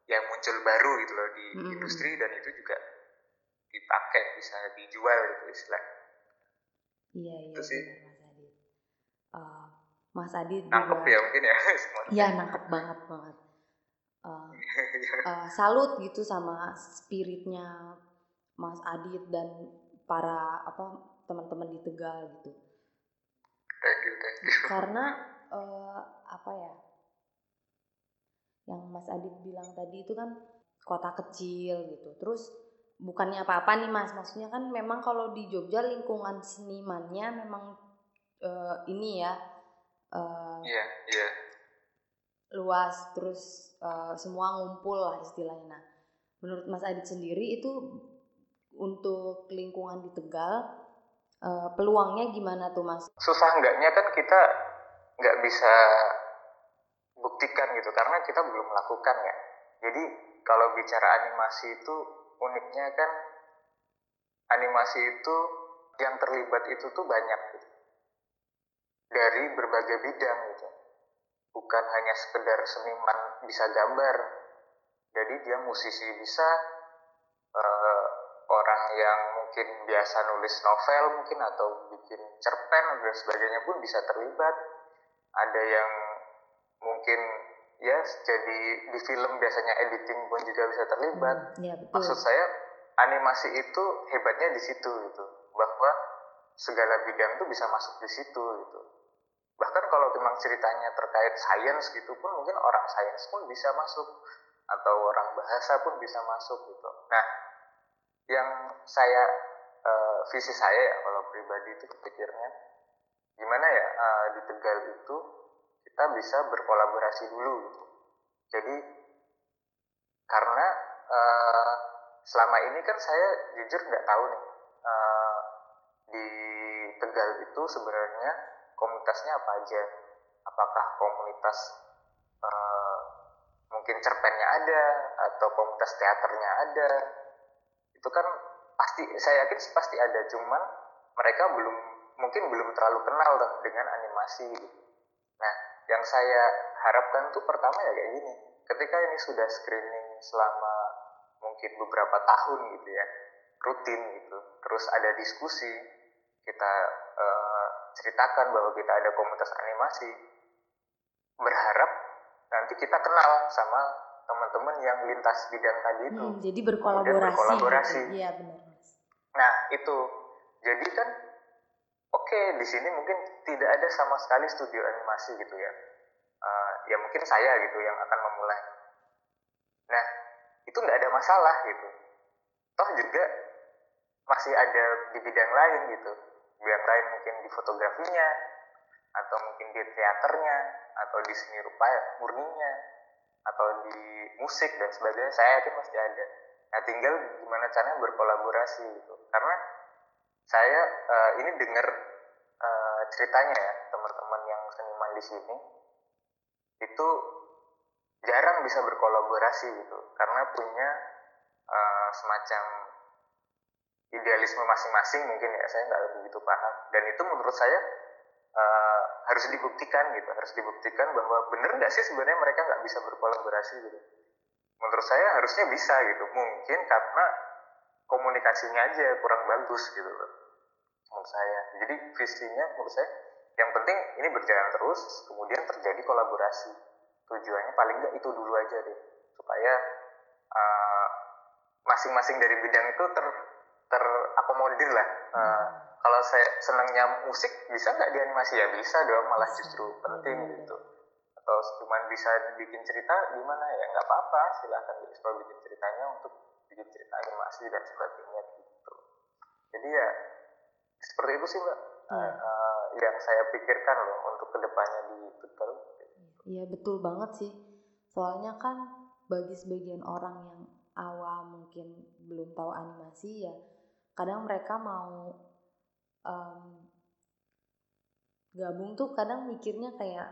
yang muncul baru gitu loh di hmm. industri dan itu juga dipakai bisa dijual gitu istilah iya iya itu sih. Mas Adit uh, Mas Adit nangkep juga, ya mungkin ya iya nangkep banget banget uh, salut gitu sama spiritnya Mas Adit dan para apa teman-teman di Tegal gitu. Thank you, thank you. Karena uh, apa ya? Yang Mas Adit bilang tadi itu kan kota kecil gitu. Terus bukannya apa-apa nih Mas, maksudnya kan memang kalau di Jogja lingkungan senimannya memang uh, ini ya. Iya, uh, yeah, iya. Yeah luas terus uh, semua ngumpul lah istilahnya. Nah, menurut Mas Adit sendiri itu untuk lingkungan di Tegal uh, peluangnya gimana tuh Mas? Susah enggaknya kan kita nggak bisa buktikan gitu karena kita belum melakukan ya. Jadi kalau bicara animasi itu uniknya kan animasi itu yang terlibat itu tuh banyak gitu. dari berbagai bidang gitu bukan hanya sekedar seniman bisa gambar. Jadi dia musisi bisa uh, orang yang mungkin biasa nulis novel mungkin atau bikin cerpen dan sebagainya pun bisa terlibat. Ada yang mungkin ya jadi di film biasanya editing pun juga bisa terlibat. Hmm, ya, betul. maksud saya animasi itu hebatnya di situ gitu. Bahwa segala bidang itu bisa masuk di situ gitu bahkan kalau memang ceritanya terkait sains gitu pun mungkin orang sains pun bisa masuk. Atau orang bahasa pun bisa masuk gitu. Nah yang saya uh, visi saya ya kalau pribadi itu pikirnya gimana ya uh, di Tegal itu kita bisa berkolaborasi dulu gitu. Jadi karena uh, selama ini kan saya jujur nggak tahu nih uh, di Tegal itu sebenarnya komunitasnya apa aja apakah komunitas uh, mungkin cerpennya ada atau komunitas teaternya ada itu kan pasti saya yakin pasti ada cuman mereka belum mungkin belum terlalu kenal dengan animasi gitu. nah yang saya harapkan tuh pertama ya kayak gini ketika ini sudah screening selama mungkin beberapa tahun gitu ya rutin gitu terus ada diskusi kita uh, ceritakan bahwa kita ada komunitas animasi berharap nanti kita kenal sama teman-teman yang lintas bidang tadi itu. Hmm, jadi berkolaborasi berkolaborasi. Iya benar nah itu. Jadi kan oke okay, di sini mungkin tidak ada sama sekali studio animasi gitu ya. Uh, ya mungkin saya gitu yang akan memulai. Nah itu nggak ada masalah gitu. Toh juga masih ada di bidang lain gitu bidang lain mungkin di fotografinya atau mungkin di teaternya atau di seni rupa murninya atau di musik dan sebagainya. Saya yakin pasti ada. Nah tinggal gimana caranya berkolaborasi gitu. Karena saya uh, ini dengar uh, ceritanya ya teman-teman yang seniman di sini itu jarang bisa berkolaborasi gitu. Karena punya uh, semacam idealisme masing-masing mungkin ya saya nggak begitu paham. Dan itu menurut saya uh, harus dibuktikan gitu harus dibuktikan bahwa benar nggak sih sebenarnya mereka nggak bisa berkolaborasi gitu. Menurut saya harusnya bisa gitu mungkin karena komunikasinya aja kurang bagus gitu menurut saya. Jadi visinya menurut saya yang penting ini berjalan terus kemudian terjadi kolaborasi. Tujuannya paling nggak itu dulu aja deh supaya uh, masing-masing dari bidang itu ter terakomodir lah. Uh, kalau saya senangnya musik bisa nggak di animasi? Ya bisa dong malah justru penting hmm. gitu. Atau cuma bisa bikin cerita gimana? Ya nggak apa-apa silahkan dieksplor bikin ceritanya untuk bikin cerita animasi dan sebagainya gitu. Jadi ya seperti itu sih mbak. Hmm. uh, yang saya pikirkan loh untuk ke depannya di Tegal iya betul banget sih. Soalnya kan bagi sebagian orang yang awam mungkin belum tahu animasi ya kadang mereka mau um, gabung tuh kadang mikirnya kayak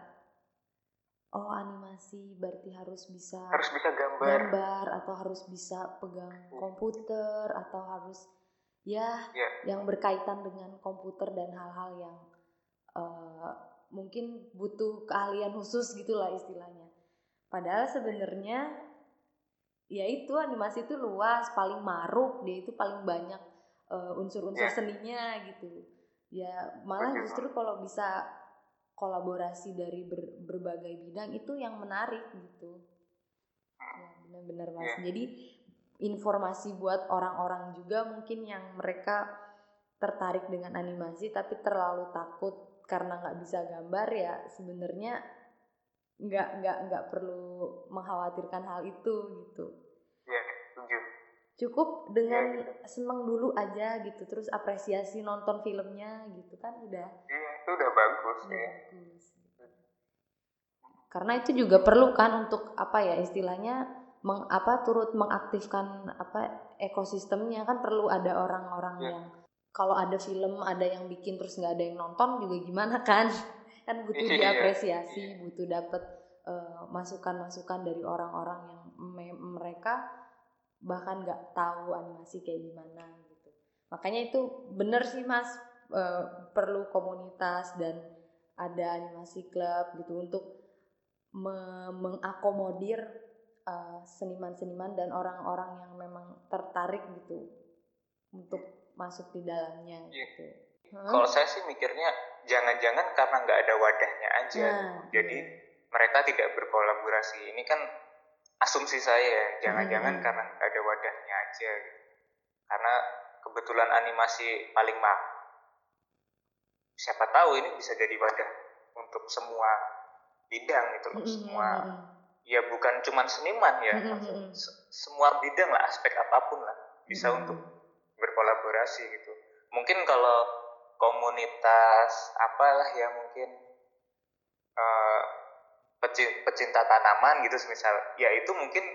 oh animasi berarti harus bisa harus bisa gambar gambar atau harus bisa pegang iya. komputer atau harus ya yeah. yang berkaitan dengan komputer dan hal-hal yang uh, mungkin butuh keahlian khusus gitulah istilahnya padahal sebenarnya ya itu animasi itu luas paling maruk dia itu paling banyak uh, unsur-unsur yeah. seninya gitu. Ya malah justru kalau bisa kolaborasi dari ber, berbagai bidang itu yang menarik gitu. Ya benar-benar mas. Yeah. jadi informasi buat orang-orang juga mungkin yang mereka tertarik dengan animasi tapi terlalu takut karena nggak bisa gambar ya sebenarnya nggak nggak nggak perlu mengkhawatirkan hal itu gitu. Ya setuju cukup dengan seneng dulu aja gitu terus apresiasi nonton filmnya gitu kan udah iya itu udah bagus udah ya bagus. karena itu juga perlu kan untuk apa ya istilahnya meng, apa turut mengaktifkan apa ekosistemnya kan perlu ada orang-orang ya. yang kalau ada film ada yang bikin terus nggak ada yang nonton juga gimana kan kan butuh iya, diapresiasi iya. butuh dapat uh, masukan-masukan dari orang-orang yang me mereka bahkan nggak tahu animasi kayak gimana gitu makanya itu bener sih mas uh, perlu komunitas dan ada animasi klub gitu untuk me mengakomodir eh, seniman-seniman dan orang-orang yang memang tertarik gitu untuk masuk di dalamnya yeah. gitu. Hmm? Kalau saya sih mikirnya jangan-jangan karena nggak ada wadahnya aja, nah, jadi iya. mereka tidak berkolaborasi. Ini kan asumsi saya, jangan-jangan hmm. karena nggak wadahnya aja. Karena kebetulan animasi paling mahal siapa tahu ini bisa jadi wadah untuk semua bidang itu loh, semua ya bukan cuma seniman ya, semua bidang lah, aspek apa pun lah bisa untuk berkolaborasi gitu. Mungkin kalau komunitas apalah ya mungkin uh, pecinta tanaman gitu misal ya itu mungkin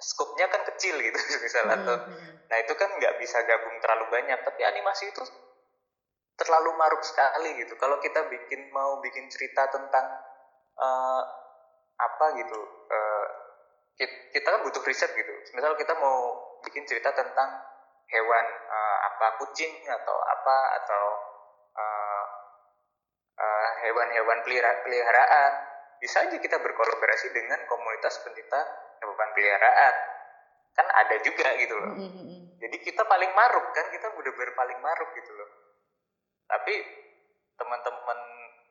skupnya kan kecil gitu misal atau nah itu kan nggak bisa gabung terlalu banyak tapi animasi itu terlalu maruk sekali gitu. Kalau kita bikin mau bikin cerita tentang uh, apa gitu, uh, kita kan butuh riset gitu. Misal kita mau bikin cerita tentang hewan uh, apa kucing atau apa atau uh, uh, hewan-hewan peliharaan, bisa aja kita berkolaborasi dengan komunitas pencinta hewan peliharaan. Kan ada juga gitu loh. Mm-hmm. Jadi kita paling maruk kan, kita udah berpaling maruk gitu loh tapi teman-teman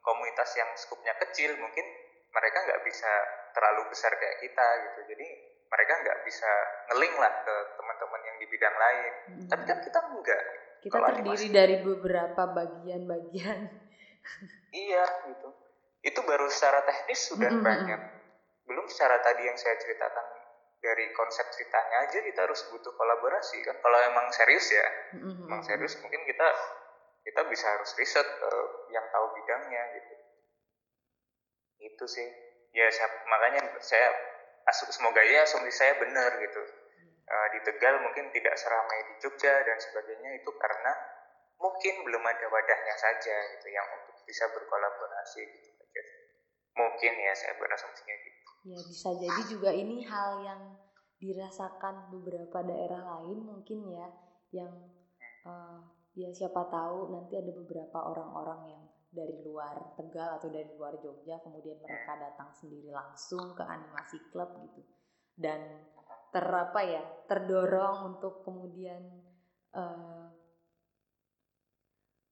komunitas yang skupnya kecil mungkin mereka nggak bisa terlalu besar kayak kita gitu jadi mereka nggak bisa ngeling lah ke teman-teman yang di bidang lain hmm. tapi kan kita enggak kita terdiri animasi, dari beberapa bagian-bagian iya gitu itu baru secara teknis sudah hmm. banyak. belum secara tadi yang saya ceritakan dari konsep ceritanya aja kita harus butuh kolaborasi kan. Kalau emang serius ya mm-hmm. emang serius mungkin kita kita bisa harus riset uh, yang tahu bidangnya gitu. Itu sih. Ya saya, makanya saya semoga ya asumsi saya benar gitu. Uh, di Tegal mungkin tidak seramai di Jogja dan sebagainya itu karena mungkin belum ada wadahnya saja gitu yang untuk bisa berkolaborasi gitu mungkin ya saya berasumsinya gitu. Ya bisa jadi juga ini hal yang dirasakan beberapa daerah lain mungkin ya yang uh, ya siapa tahu nanti ada beberapa orang-orang yang dari luar Tegal atau dari luar Jogja kemudian mereka datang sendiri langsung ke animasi klub gitu. Dan terapa ya terdorong untuk kemudian uh,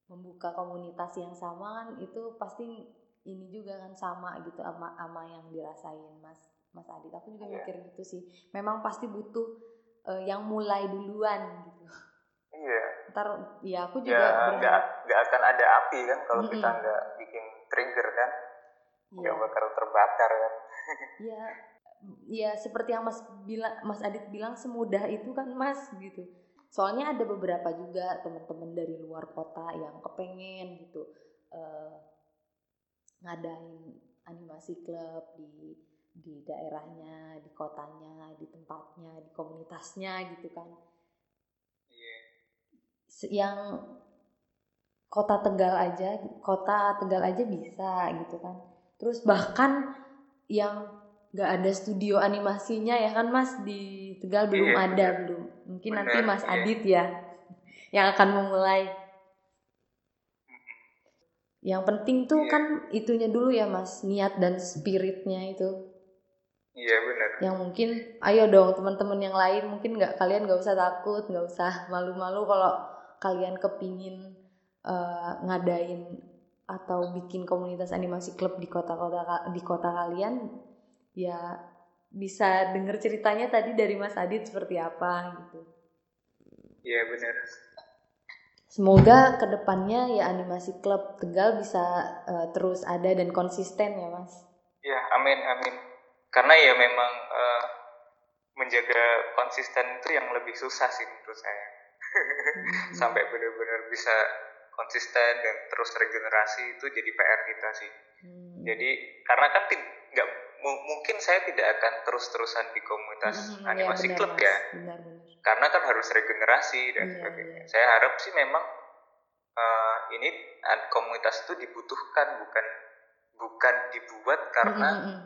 membuka komunitas yang sama kan itu pasti ini juga kan sama gitu ama ama yang dirasain mas mas Adit aku juga iya. mikir gitu sih memang pasti butuh uh, yang mulai duluan gitu Iya. Ntar ya aku juga ya, nggak nggak akan ada api kan kalau mm -hmm. kita nggak bikin trigger kan nggak yeah. bakal terbakar kan. Iya. ya seperti yang Mas bilang Mas Adit bilang semudah itu kan Mas gitu. Soalnya ada beberapa juga teman-teman dari luar kota yang kepengen gitu uh, ngadain animasi klub di di daerahnya, di kotanya, di tempatnya, di komunitasnya gitu kan. Yang kota Tegal aja kota Tegal aja bisa gitu kan. Terus bahkan yang nggak ada studio animasinya ya kan Mas? Di Tegal belum iya, ada bener. belum. Mungkin bener, nanti Mas iya. Adit ya yang akan memulai yang penting tuh iya. kan itunya dulu ya Mas niat dan spiritnya itu Iya benar. Yang mungkin, ayo dong teman-teman yang lain mungkin nggak kalian nggak usah takut, nggak usah malu-malu kalau kalian kepingin uh, ngadain atau bikin komunitas animasi klub di kota-kota di kota kalian ya bisa denger ceritanya tadi dari Mas Adit seperti apa gitu. Iya benar. Semoga ke depannya ya animasi klub Tegal bisa uh, terus ada dan konsisten ya Mas. Ya amin amin. Karena ya memang uh, menjaga konsisten itu yang lebih susah sih menurut saya hmm. sampai benar-benar bisa konsisten dan terus regenerasi itu jadi PR kita sih. Hmm. Jadi karena kan nggak mungkin saya tidak akan terus-terusan di komunitas hmm, hmm animasi ya, klub ya, benar, benar. Karena kan harus regenerasi dan ya, sebagainya. Ya. Saya harap sih memang uh, ini komunitas itu dibutuhkan bukan bukan dibuat karena hmm, hmm,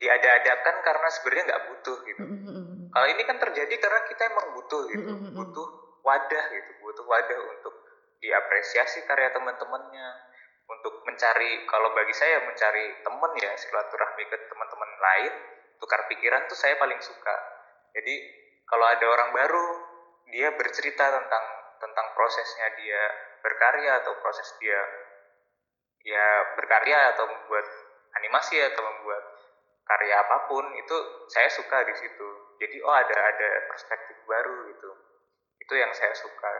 diada-adakan karena sebenarnya nggak butuh gitu. Hmm, hmm, Kalau ini kan terjadi karena kita emang butuh gitu, hmm, butuh wadah gitu butuh wadah untuk diapresiasi karya teman-temannya untuk mencari kalau bagi saya mencari teman ya silaturahmi ke teman-teman lain tukar pikiran tuh saya paling suka jadi kalau ada orang baru dia bercerita tentang tentang prosesnya dia berkarya atau proses dia ya berkarya atau membuat animasi atau membuat karya apa pun itu saya suka di situ. Jadi oh ada ada perspektif baru gitu. Itu yang saya suka.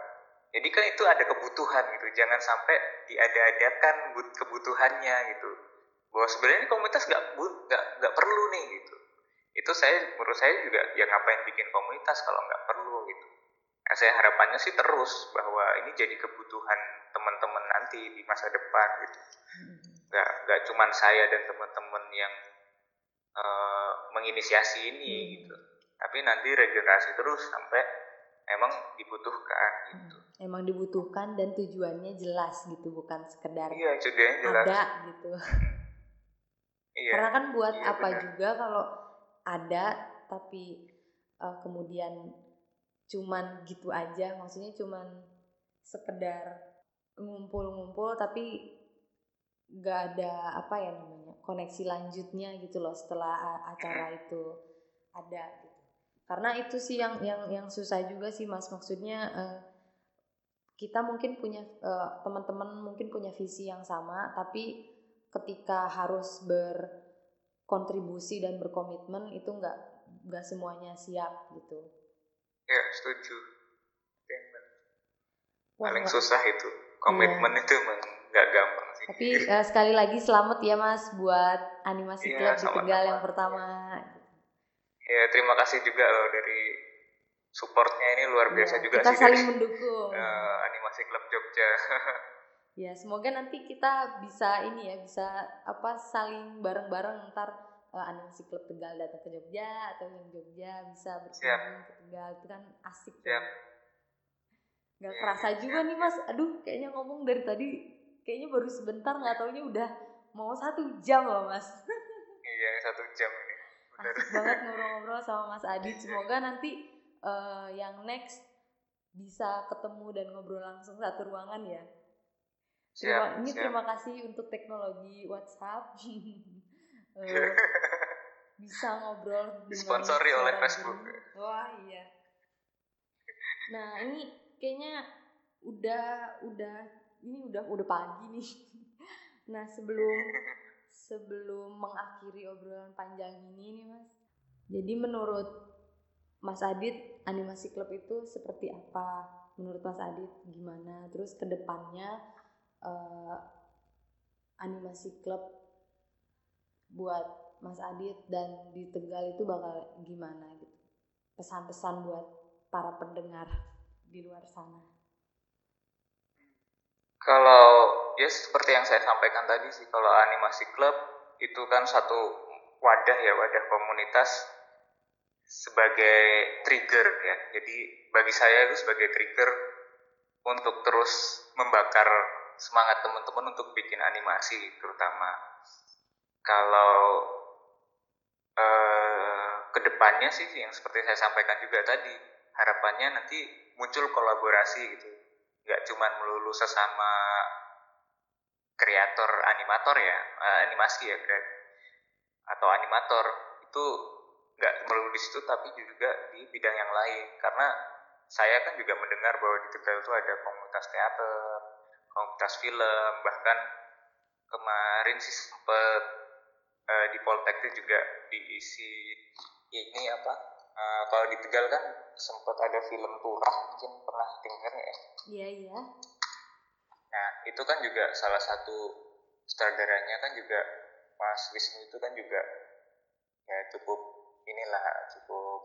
Jadi kan itu ada kebutuhan gitu. Jangan sampai diada-adakan kebutuhannya gitu. Bahwa sebenarnya komunitas nggak nggak nggak perlu nih gitu itu saya menurut saya juga ya ngapain bikin komunitas kalau nggak perlu gitu nah, saya harapannya sih terus bahwa ini jadi kebutuhan teman-teman nanti di masa depan gitu hmm. nggak nggak cuman saya dan teman-teman yang uh, menginisiasi ini hmm. gitu tapi nanti regenerasi terus sampai emang dibutuhkan gitu hmm. emang dibutuhkan dan tujuannya jelas gitu bukan sekedar iya jelas ada gitu iya, karena kan buat iya, apa benar. juga kalau ada tapi uh, kemudian cuman gitu aja. Maksudnya cuman sekedar ngumpul-ngumpul tapi gak ada apa ya namanya koneksi lanjutnya gitu loh setelah acara itu ada gitu. Karena itu sih yang yang yang susah juga sih mas. Maksudnya uh, kita mungkin punya uh, teman-teman mungkin punya visi yang sama tapi ketika harus berkontribusi dan berkomitmen itu nggak nggak semuanya siap gitu. Ya setuju. Paling susah itu. Komitmen yeah. itu emang nggak gampang sih. Tapi uh, sekali lagi selamat ya mas buat animasi yeah, klub di Tegal yang pertama. Ya terima kasih juga loh dari supportnya ini luar iya, biasa yeah, juga kita sih saling dari, mendukung. Uh, animasi klub Jogja ya semoga nanti kita bisa ini ya bisa apa saling bareng-bareng. Ntar uh, animasi klub Tegal datang ke Jogja atau yang Jogja bisa berkunjung ke Tegal. Itu kan asik. Ya. Siap. ya nggak kerasa juga nih mas. Aduh kayaknya ngomong dari tadi kayaknya baru sebentar nggak taunya udah mau satu jam loh mas. Iya satu jam ini. Asik banget ngobrol-ngobrol sama mas Adit semoga nanti uh, yang next bisa ketemu dan ngobrol langsung satu ruangan ya Terima, ini siap. terima kasih untuk teknologi WhatsApp. Uh, bisa ngobrol dengan sponsori oleh Facebook. Gini. wah iya. Nah ini kayaknya udah udah ini udah udah pagi nih. Nah sebelum sebelum mengakhiri obrolan panjang ini nih mas. Jadi menurut Mas Adit animasi klub itu seperti apa? Menurut Mas Adit gimana? Terus ke depannya uh, animasi klub buat Mas Adit dan di Tegal itu bakal gimana gitu? Pesan-pesan buat para pendengar di luar sana. Kalau ya seperti yang saya sampaikan tadi sih kalau animasi klub itu kan satu wadah ya wadah komunitas sebagai trigger ya. Jadi bagi saya itu sebagai trigger untuk terus membakar semangat teman-teman untuk bikin animasi terutama. Kalau eh, ke depannya sih yang seperti saya sampaikan juga tadi harapannya nanti muncul kolaborasi gitu. Nggak cuma melulu sesama kreator animator ya uh, animasi ya atau animator itu nggak melulu di situ tapi juga di bidang yang lain. Karena saya kan juga mendengar bahwa di Tegal itu ada komunitas teater komunitas film bahkan kemarin sih sempat uh, di Poltek juga diisi ini apa uh, kalau di Tegal kan sempat ada film turah mungkin pernah dengar ya? Iya iya. Nah itu kan juga salah satu sutradaranya kan juga Mas Wisnu itu kan juga ya cukup inilah cukup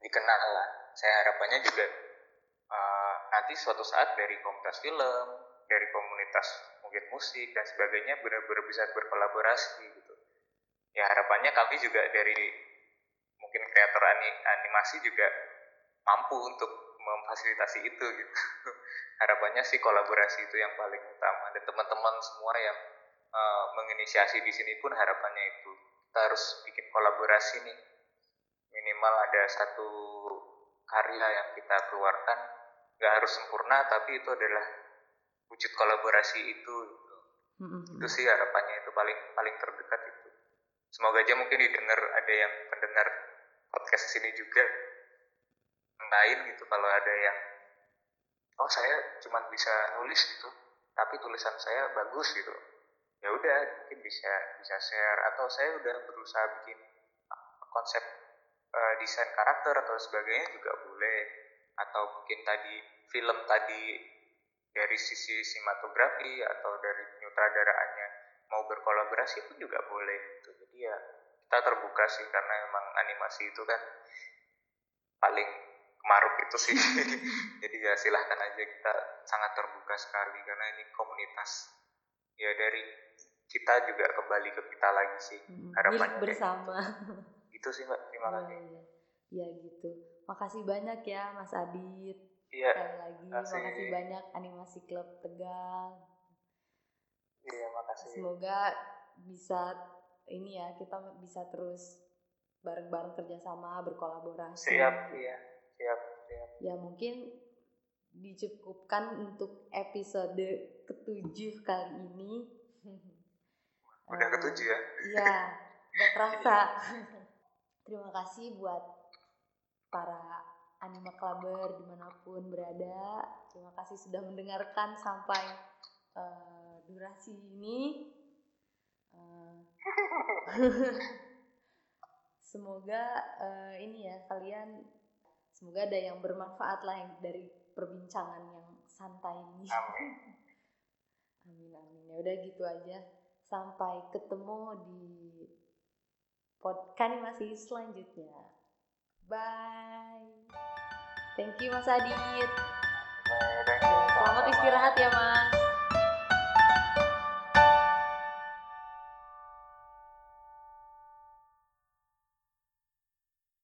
dikenal lah. Saya harapannya juga uh, nanti suatu saat dari komunitas film dari komunitas mungkin musik dan sebagainya benar-benar bisa berkolaborasi gitu. Ya harapannya kami juga dari mungkin kreator animasi juga mampu untuk memfasilitasi itu gitu. Harapannya sih kolaborasi itu yang paling utama dan teman-teman semua yang uh, menginisiasi di sini pun harapannya itu. Kita harus bikin kolaborasi nih. Minimal ada satu karya yang kita keluarkan nggak harus sempurna tapi itu adalah wujud kolaborasi itu gitu. Mm-hmm. itu sih harapannya itu paling paling terdekat itu semoga aja mungkin didengar ada yang pendengar podcast sini juga lain gitu kalau ada yang oh saya cuma bisa nulis gitu tapi tulisan saya bagus gitu ya udah mungkin bisa bisa share atau saya udah berusaha bikin konsep uh, desain karakter atau sebagainya juga boleh atau mungkin tadi film tadi dari sisi sinematografi atau dari penyutradaraannya mau berkolaborasi pun juga boleh gitu. jadi ya kita terbuka sih karena emang animasi itu kan paling maruk itu sih. Jadi ya silahkan aja kita sangat terbuka sekali karena ini komunitas. Ya dari kita juga kembali ke kita lagi sih harapannya bersama. itu sih mbak. Terima iya, kasih. ya, ya gitu. Makasih banyak ya Mas Adit iya. Sekali lagi makasih. makasih banyak animasi klub Tegal. Iya makasih. Semoga bisa ini ya kita bisa terus bareng-bareng kerjasama berkolaborasi. Siap iya. Siap siap. Ya mungkin dicukupkan untuk episode ketujuh kali ini. Udah ketujuh ya? Iya udah kerasa. Terima kasih buat para anima clubber di mana pun berada. Terima kasih sudah mendengarkan sampai uh, durasi ini. Uh, semoga uh, ini ya kalian semoga ada yang bermanfaat lah yang dari perbincangan yang santai ini. Amin. Amin amin. Ya udah gitu aja. Sampai ketemu di podcast masih selanjutnya bye. Thank you mas Adit. Selamat istirahat ya mas